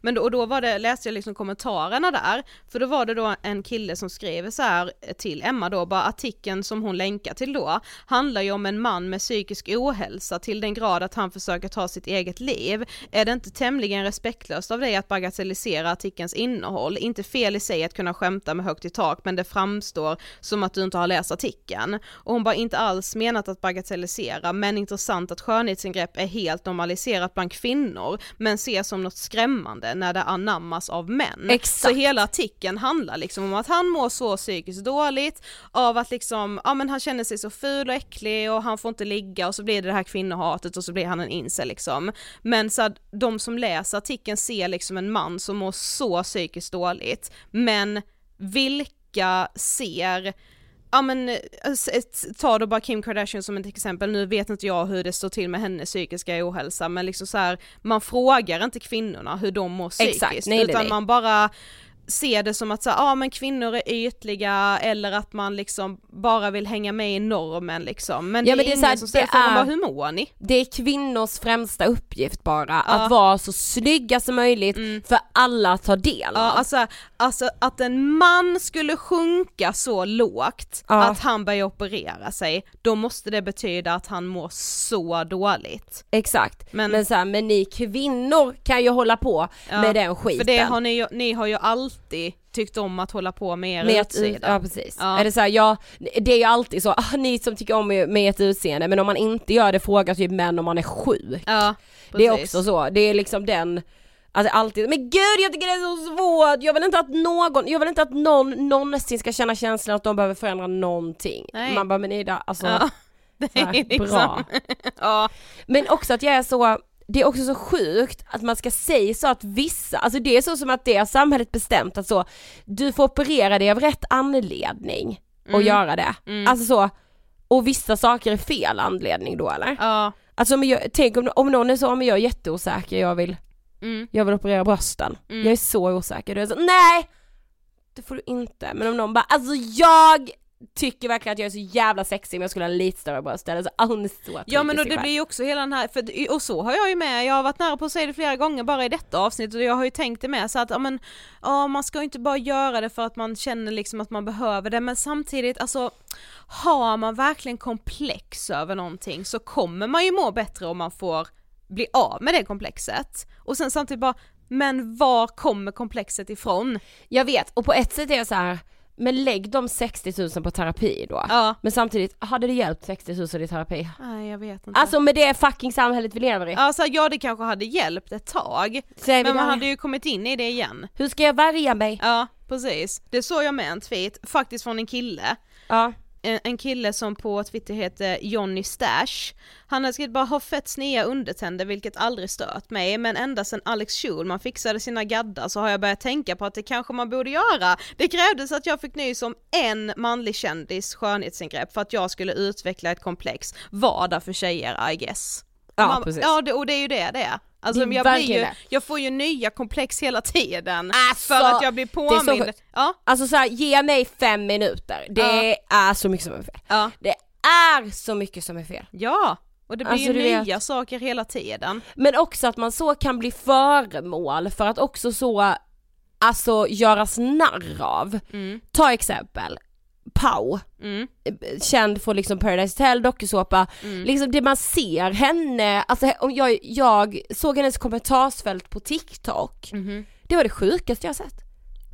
Men då, och då var det, läste jag liksom kommentarerna där, för då var det då en kille som skrev så här eh, till Emma då, bara artikeln som hon länkar till då, handlar ju om en man med psykisk ohälsa till den grad att han försöker ta sitt eget liv. Är det inte tämligen respektlöst av dig att bagatellisera artikelns innehåll? Inte fel i sig att kunna skämta med högt i tak, men det framstår som att du inte har läst artikeln. Och hon bara inte alls menat att bagatellisera, men intressant att skönhetsingrepp är helt normaliserat bland kvinnor, men ses som något skrämmande när det anammas av män. Exakt. Så hela artikeln handlar liksom om att han mår så psykiskt dåligt av att liksom, ja men han känner sig så ful och äcklig och han får inte ligga och så blir det det här kvinnohatet och så blir han en incel liksom. Men så att de som läser artikeln ser liksom en man som mår så psykiskt dåligt, men vilka ser Ja men eh, ta då bara Kim Kardashian som ett exempel, nu vet inte jag hur det står till med hennes psykiska ohälsa men liksom så här, man frågar inte kvinnorna hur de mår psykiskt Exakt, nej, nej, utan nej. man bara ser det som att så ja men kvinnor är ytliga eller att man liksom bara vill hänga med i normen liksom men Ja, det är men det är ingen så här, som det frågan är- bara hur mår ni? Det är kvinnors främsta uppgift bara, Ja. att vara så snygga som möjligt för alla att ta del Ja, av. alltså, alltså att en man skulle sjunka så lågt Ja. att han börjar operera sig, då måste det betyda att han mår så dåligt. Exakt, Men- men, så här, men ni kvinnor kan ju hålla på med den skiten. För det har ni, ni har ju alltid tyckt om att hålla på med er med utsida. ja precis. Ja. Är det så här, ja, det är ju alltid så, ah, ni som tycker om med ett utseende, men om man inte gör det frågar typ män om man är sjuk. Ja, det är också så, det är liksom den Alltså alltid, men gud jag tycker det är så svårt, jag vill inte att någon, jag vill inte att någon någonsin ska känna känslan att de behöver förändra någonting. Nej. Man bara men Ida, alltså Ja, det så här, är liksom, bra. ja, Men också att jag är så, det är också så sjukt att man ska säga så att vissa, alltså det är så som att det har samhället bestämt att så, du får operera dig av rätt anledning och Mm. göra det. Mm. Alltså så, och vissa saker är fel anledning då eller? Ja. Alltså men jag, tänk om, om någon är så, men jag är jätteosäker, jag vill, Mm. jag vill operera brösten. Mm. Jag är så osäker, du är så, nej! Det får du inte, men om någon bara, alltså jag tycker verkligen att jag är så jävla sexig men jag skulle ha lite större bröst eller så, ah, så Ja men och det själv. blir ju också hela den här, för, och så har jag ju med, jag har varit nära på att säga det flera gånger bara i detta avsnitt och jag har ju tänkt det med så att, ja men, ja man ska ju inte bara göra det för att man känner liksom att man behöver det men samtidigt alltså har man verkligen komplex över någonting så kommer man ju må bättre om man får bli av med det komplexet och sen samtidigt bara, men var kommer komplexet ifrån? Jag vet, och på ett sätt är jag så här. Men lägg de 60 000 på terapi då. Ja. Men samtidigt, hade det hjälpt 60 000 i terapi? Nej jag vet inte. Alltså med det fucking samhället vi lever i. Alltså ja det kanske hade hjälpt ett tag, men man hade ju kommit in i det igen. Hur ska jag värja mig? Ja, precis. Det såg jag med en tweet, faktiskt från en kille. Ja. En, en kille som på Twitter heter Johnny Stash. Han har skrivit bara har fett sneda undertänder vilket aldrig stört mig men ända sedan Alex Schulman fixade sina gaddar så har jag börjat tänka på att det kanske man borde göra. Det krävdes att jag fick nys om en manlig kändis skönhetsingrepp för att jag skulle utveckla ett komplex. Vardag för tjejer I guess. Ja, Man- precis. Ja det, och det är ju det det är. Alltså Det är jag, ju, jag får ju nya komplex hela tiden Alltså, för att jag blir så påmind. sjukt. Ja, Alltså så här, ge mig fem minuter. Det är så mycket som är fel. ja. Det är så mycket som är fel. Ja, och det blir Alltså, ju du vet. nya saker hela tiden. Men också att man så kan bli föremål för att också så, alltså göras narr av. Mm. Ta exempel, Pau, Mm. känd från liksom Paradise Hotel, dokusåpa, liksom det man ser henne, alltså jag, jag såg hennes kommentarsfält på TikTok, Mhm. det var det sjukaste jag sett.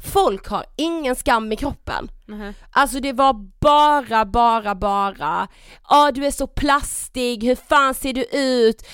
Folk har ingen skam i kroppen. Mhm. Alltså det var bara, bara, bara, ja du är så plastig, hur fan ser du ut?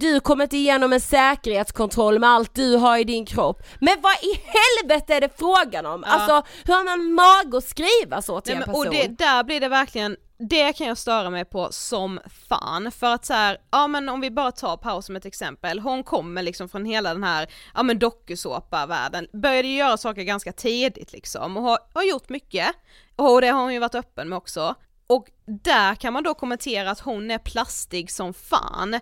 Du kommer inte igenom en säkerhetskontroll med allt du har i din kropp. Men vad i helvete är det frågan om? Alltså hur har man mag att skriva så till Nej, en person? och det, där blir det verkligen, det kan jag störa mig på som fan för att så här, ja men om vi bara tar Pau som ett exempel, hon kommer liksom från hela den här, ja men dokusåpa-världen, började ju göra saker ganska tidigt liksom och har, har gjort mycket, och det har hon ju varit öppen med också. Och där kan man då kommentera att hon är plastig som fan,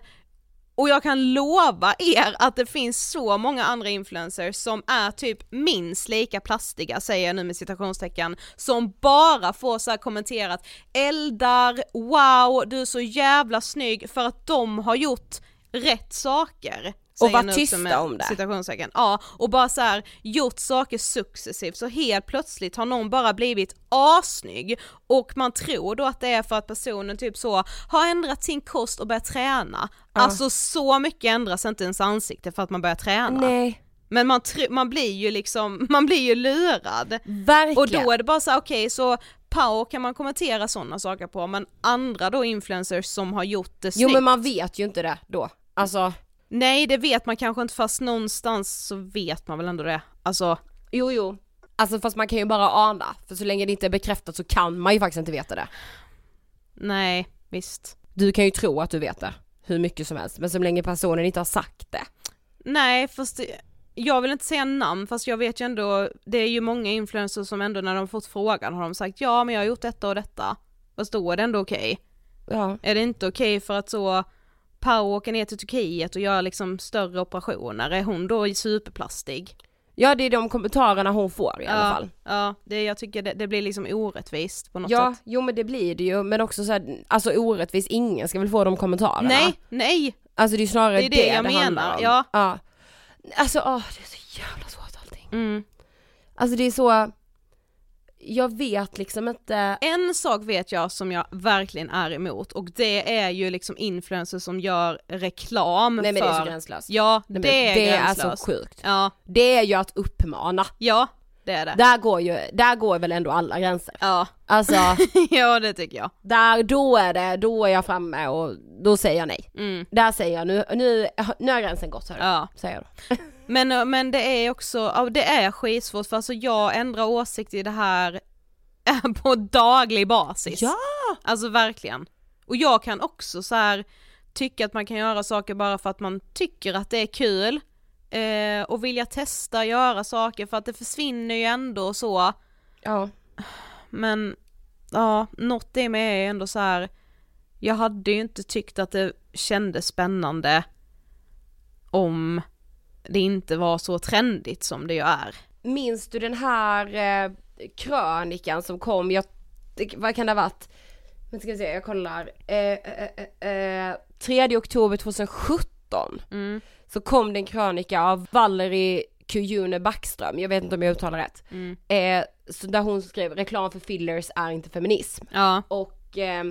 och jag kan lova er att det finns så många andra influencers som är typ minst lika plastiga, säger jag nu med citationstecken, som bara får så här kommenterat eldar, wow, du är så jävla snygg för att de har gjort rätt saker säger var jag nu också tysta om det. Citationstecken. Ja, och bara så här gjort saker successivt så helt plötsligt har någon bara blivit assnygg och man tror då att det är för att personen typ så har ändrat sin kost och börjat träna. Alltså så mycket ändras inte ens ansikte för att man börjar träna. Nej, Men man, man blir ju liksom, man blir ju lurad. verkligen. Och då är det bara så okej så Pau kan man kommentera sådana saker på men andra då influencers som har gjort det Jo snyggt. men man vet ju inte det då. Alltså, Nej det vet man kanske inte fast någonstans så vet man väl ändå det. Alltså, jo jo. Alltså fast man kan ju bara ana, för så länge det inte är bekräftat så kan man ju faktiskt inte veta det. nej visst. Du kan ju tro att du vet det, hur mycket som helst, men så länge personen inte har sagt det. Nej fast det, jag vill inte säga namn fast jag vet ju ändå, det är ju många influencers som ändå när de fått frågan har de sagt ja men jag har gjort detta och detta. Fast då är det ändå okej. Ja. Är det inte okej för att så Pau åker ner till Turkiet och gör liksom större operationer, är hon då superplastig? Ja det är de kommentarerna hon får i alla ja, fall. Ja, det, jag tycker det, det blir liksom orättvist på något Ja, sätt. jo men det blir det ju, men också så här, alltså orättvist, ingen ska väl få de kommentarerna? Nej, nej! Alltså det är snarare Det är det det jag det menar, ja. ja. Alltså åh, det är så jävla svårt allting. Mm. Alltså det är så, jag vet liksom inte, En sak vet jag som jag verkligen är emot och det är ju liksom influencers som gör reklam nej men för... det är så gränslöst. Ja, Nej, det är det är gränslöst. så sjukt. Ja, Det är ju att uppmana. ja, det är det. Där går ju, där går väl ändå alla gränser. Ja, Alltså, ja det tycker jag. där, då är det, då är jag framme och då säger jag nej. Mm. Där säger jag nu, nu, nu har gränsen gått hörru, Ja. säger jag då. Men, men det är också, ja, det är skitsvårt för alltså jag ändrar åsikt i det här på daglig basis. Ja! Alltså verkligen. Och jag kan också så här tycka att man kan göra saker bara för att man tycker att det är kul eh, och vilja testa göra saker för att det försvinner ju ändå och så. Ja. Men ja, något i mig är ändå så här. jag hade ju inte tyckt att det kändes spännande om det inte var så trendigt som det ju är. Minns du den här eh, krönikan som kom, jag, vad kan det ha varit? Men ska vi se, jag kollar. Eh, eh, eh, 3 eh, oktober 2017 mm. så kom det en krönika av Valerie Kujune Backström, jag vet inte om jag uttalar rätt. Mm. Eh, så där hon skrev reklam för fillers är inte feminism. Ja. Och eh,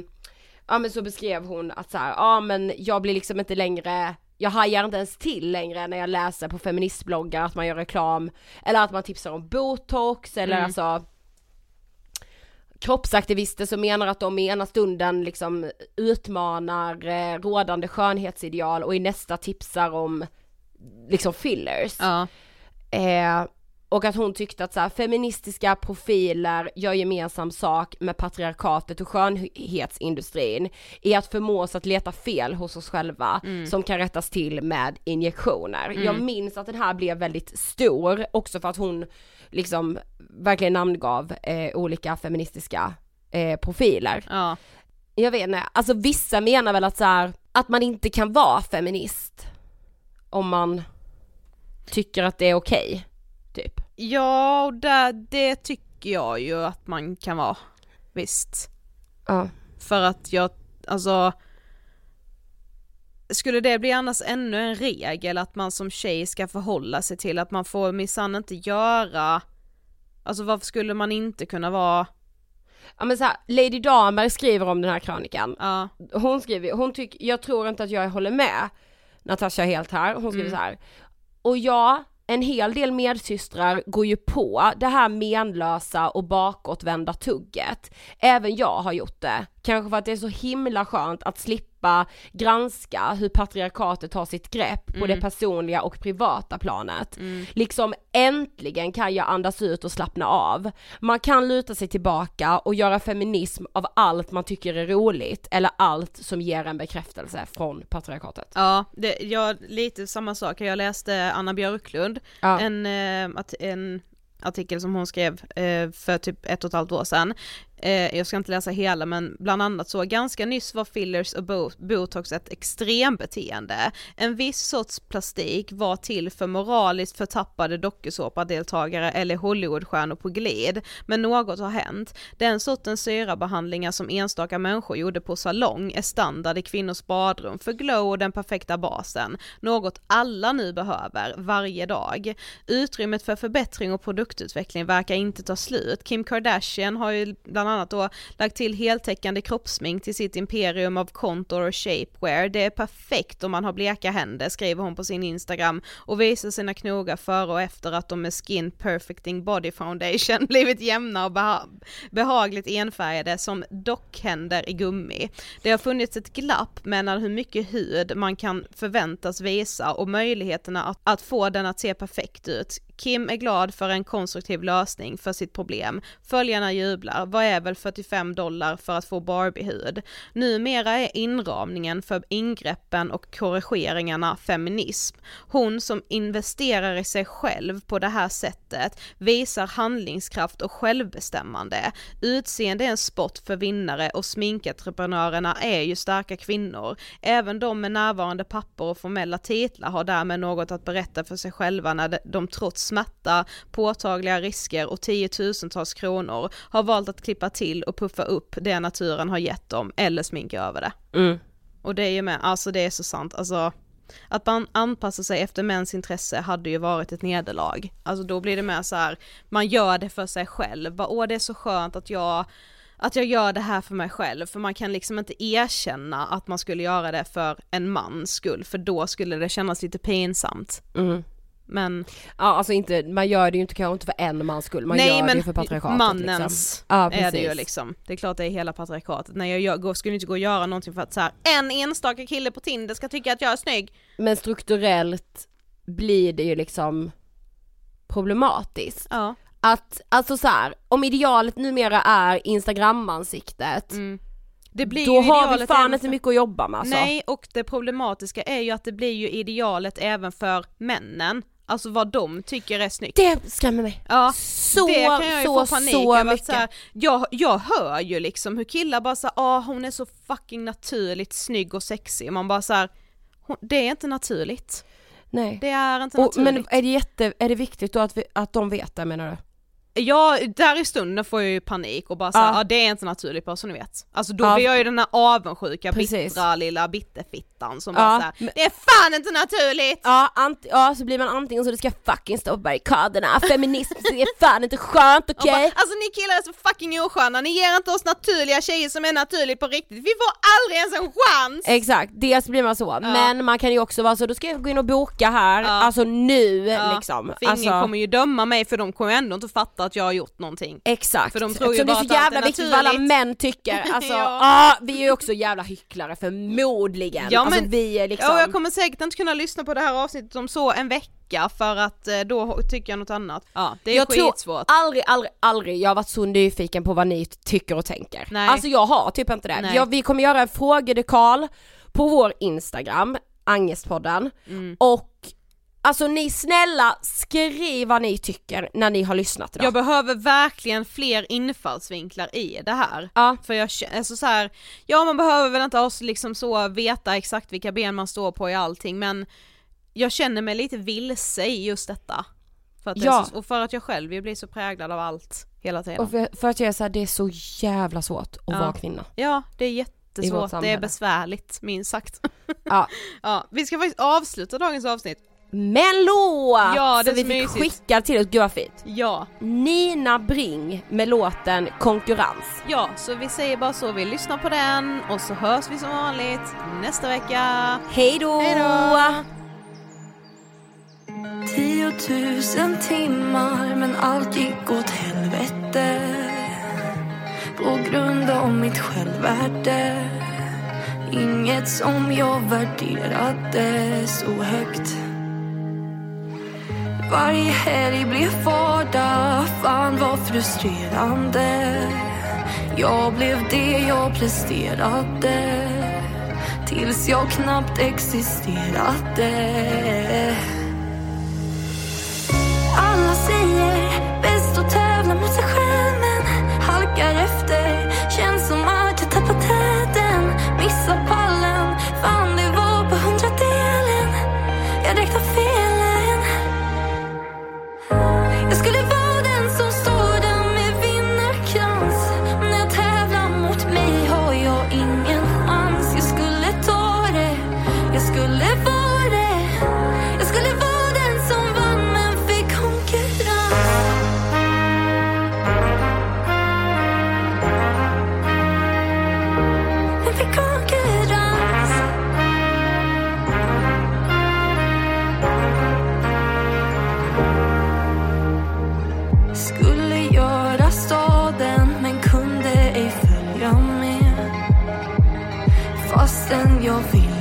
ja men så beskrev hon att så här, ja men jag blir liksom inte längre jag hajar inte ens till längre när jag läser på feministbloggar att man gör reklam eller att man tipsar om botox eller mm. alltså kroppsaktivister som menar att de i ena stunden liksom utmanar eh, rådande skönhetsideal och i nästa tipsar om liksom fillers. Ja. Eh, och att hon tyckte att så här, feministiska profiler gör gemensam sak med patriarkatet och skönhetsindustrin i att förmå oss att leta fel hos oss själva mm. som kan rättas till med injektioner. Mm. Jag minns att den här blev väldigt stor också för att hon liksom verkligen namngav eh, olika feministiska eh, profiler. Ja. Jag vet inte, alltså vissa menar väl att så här, att man inte kan vara feminist om man tycker att det är okej. Okay. Ja, och där, det tycker jag ju att man kan vara. Visst. Ja. För att jag, alltså skulle det bli annars ännu en regel att man som tjej ska förhålla sig till att man får minsann inte göra, alltså varför skulle man inte kunna vara Ja men så här, Lady Damer skriver om den här krönikan. Ja. Hon skriver, hon tycker, jag tror inte att jag håller med Natasha helt här, hon skriver mm. så här. Och ja, en hel del medsystrar går ju på det här menlösa och bakåtvända tugget. Även jag har gjort det. Kanske för att det är så himla skönt att slippa granska hur patriarkatet tar sitt grepp på mm. det personliga och privata planet. Mm. Liksom äntligen kan jag andas ut och slappna av. Man kan luta sig tillbaka och göra feminism av allt man tycker är roligt eller allt som ger en bekräftelse från patriarkatet. Ja, det, jag, lite samma sak. Jag läste Anna Björklund, ja. en, eh, en artikel som hon skrev eh, för typ ett och ett halvt år sedan eh, jag ska inte läsa hela men bland annat så, ganska nyss var fillers och botox ett extrembeteende. En viss sorts plastik var till för moraliskt förtappade dokusåpadeltagare eller Hollywoodstjärnor på glid, men något har hänt. Den sortens syrabehandlingar som enstaka människor gjorde på salong är standard i kvinnors badrum för glow och den perfekta basen, något alla nu behöver varje dag. Utrymmet för förbättring och produktutveckling verkar inte ta slut. Kim Kardashian har ju bland annat då lagt till heltäckande kroppsmink till sitt imperium av contour och shapewear. Det är perfekt om man har bleka händer, skriver hon på sin Instagram och visar sina knogar före och efter att de med Skin Perfecting Body Foundation blivit jämna och beha behagligt enfärgade som dockhänder i gummi. Det har funnits ett glapp mellan hur mycket hud man kan förväntas visa och möjligheterna att, att få den att se perfekt ut. Kim är glad för en konstruktiv lösning för sitt problem. Följarna jublar. Vad är väl 45 dollar för att få Barbie-hud? Numera är inramningen för ingreppen och korrigeringarna feminism. Hon som investerar i sig själv på det här sättet visar handlingskraft och självbestämmande. Utseende är en sport för vinnare och sminkentreprenörerna är ju starka kvinnor. Även de med närvarande papper och formella titlar har därmed något att berätta för sig själva när de trots smärta, påtagliga risker och tiotusentals kronor har valt att klippa till och puffa upp det naturen har gett dem eller sminka över det. Mm. Och det är ju med, alltså det är så sant, alltså att man anpassar sig efter mäns intresse hade ju varit ett nederlag. Alltså då blir det mer så här, man gör det för sig själv, bara, åh det är så skönt att jag att jag gör det här för mig själv, för man kan liksom inte erkänna att man skulle göra det för en mans skull, för då skulle det kännas lite pinsamt. Mm. Men Ja alltså inte, man gör det ju inte kanske inte för en mans skull, man Nej, gör men det för patriarkatet mannens liksom. ja, är det ju liksom. Det är klart det är hela patriarkatet. När jag gör, skulle inte gå och göra någonting för att så här, en enstaka kille på Tinder ska tycka att jag är snygg. Men strukturellt blir det ju liksom problematiskt. Ja. Att, alltså så här, om idealet numera är instagram-ansiktet Mm. Det blir då ju har vi fan inte mycket att jobba med alltså. Nej, och det problematiska är ju att det blir ju idealet även för männen. Alltså vad de tycker är snyggt. Det skrämmer mig. Ja, Så, det kan jag ju så, få panik så över. mycket. Så här, jag, jag hör ju liksom hur killar bara såhär, ah hon är så fucking naturligt snygg och sexig. Man bara såhär, det är inte naturligt. Nej. Det är inte Och, naturligt. men är det, jätte, är det viktigt då att, vi, att de vet det menar du? Ja, där i stunden får jag ju panik och bara såhär, ja Ja. ah, det är inte naturligt bara så ni vet. Alltså då Ja. blir jag ju den här avundsjuka, Precis. bittra lilla bitterfittan som Ja, bara såhär, det är fan inte naturligt! Ja, ant, ja så blir man antingen så det ska fucking stå på barrikaderna, feminism det är fan inte skönt okej? bara, alltså ni killar är så fucking osköna, ni ger inte oss naturliga tjejer som är naturligt på riktigt, vi får aldrig ens en chans! Exakt, dels blir man så, men man kan ju också vara så, då ska jag gå in och boka här, Ja. alltså nu Ja, liksom. För ingen alltså, kommer ju döma mig för de kommer ju ändå inte fatta att jag har gjort någonting. Exakt, För de tror ju Eftersom det är bara så jävla viktigt vad alla män tycker, alltså Ja. ah, vi är ju också jävla hycklare förmodligen. Ja, alltså men- vi är liksom, Ja, jag kommer säkert inte kunna lyssna på det här avsnittet om så en vecka för att eh, då tycker jag något annat. Ja, det är jag tror skitsvårt. aldrig, aldrig, aldrig jag har varit så nyfiken på vad ni tycker och tänker. Nej. Alltså jag har typ inte det. Jag, vi kommer göra en frågedekal på vår Instagram, Angestpodden, Mm. och Alltså ni snälla skriv vad ni tycker när ni har lyssnat idag. Jag behöver verkligen fler infallsvinklar i det här. Ja. För jag alltså så här, ja man behöver väl inte oss liksom så veta exakt vilka ben man står på i allting men jag känner mig lite vilse i just detta. För att Ja. så, och för att jag själv ju blir så präglad av allt hela tiden. Och för, för att jag är så här, det är så jävla svårt att Ja. vara kvinna. Ja, det är vårt jättesvårt, det är besvärligt minst sagt. Ja. ja, vi ska faktiskt avsluta dagens avsnitt. Men låt! Ja, det som så vi fick mysigt. skicka till oss, gud vad fint. Ja, Nina Bring med låten Konkurrens. ja, så vi säger bara så, vi lyssnar på den och så hörs vi som vanligt nästa vecka. Hej då! Hej då! Tiotusen timmar men allt gick åt helvete På grund av mitt självvärde Inget som jag värderade så högt varje helg blev vardag, fan vad frustrerande Jag blev det jag presterade Tills jag knappt existerade alla säger bäst att tävla mot sig själv men halkar efter. Känns som att jag tappat täten, missar pallen. Fan, det var på hundradelen. Jag räknar fel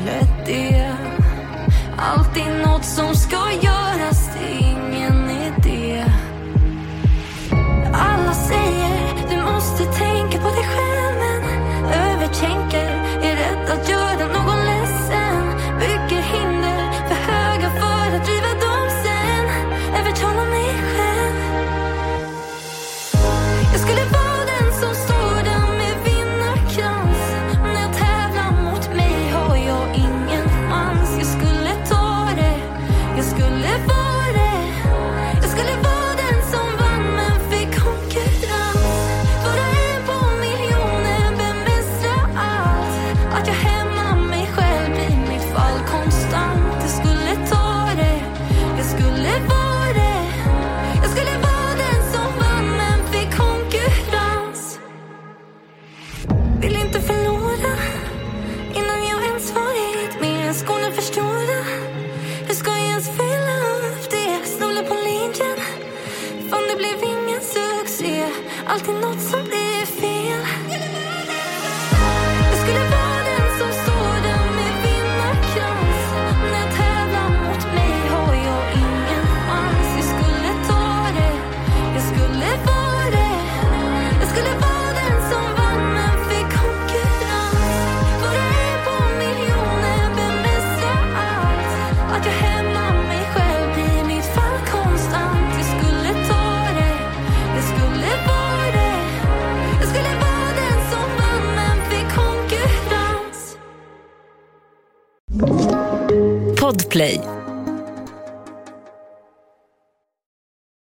jag är Alltid nåt som ska göras,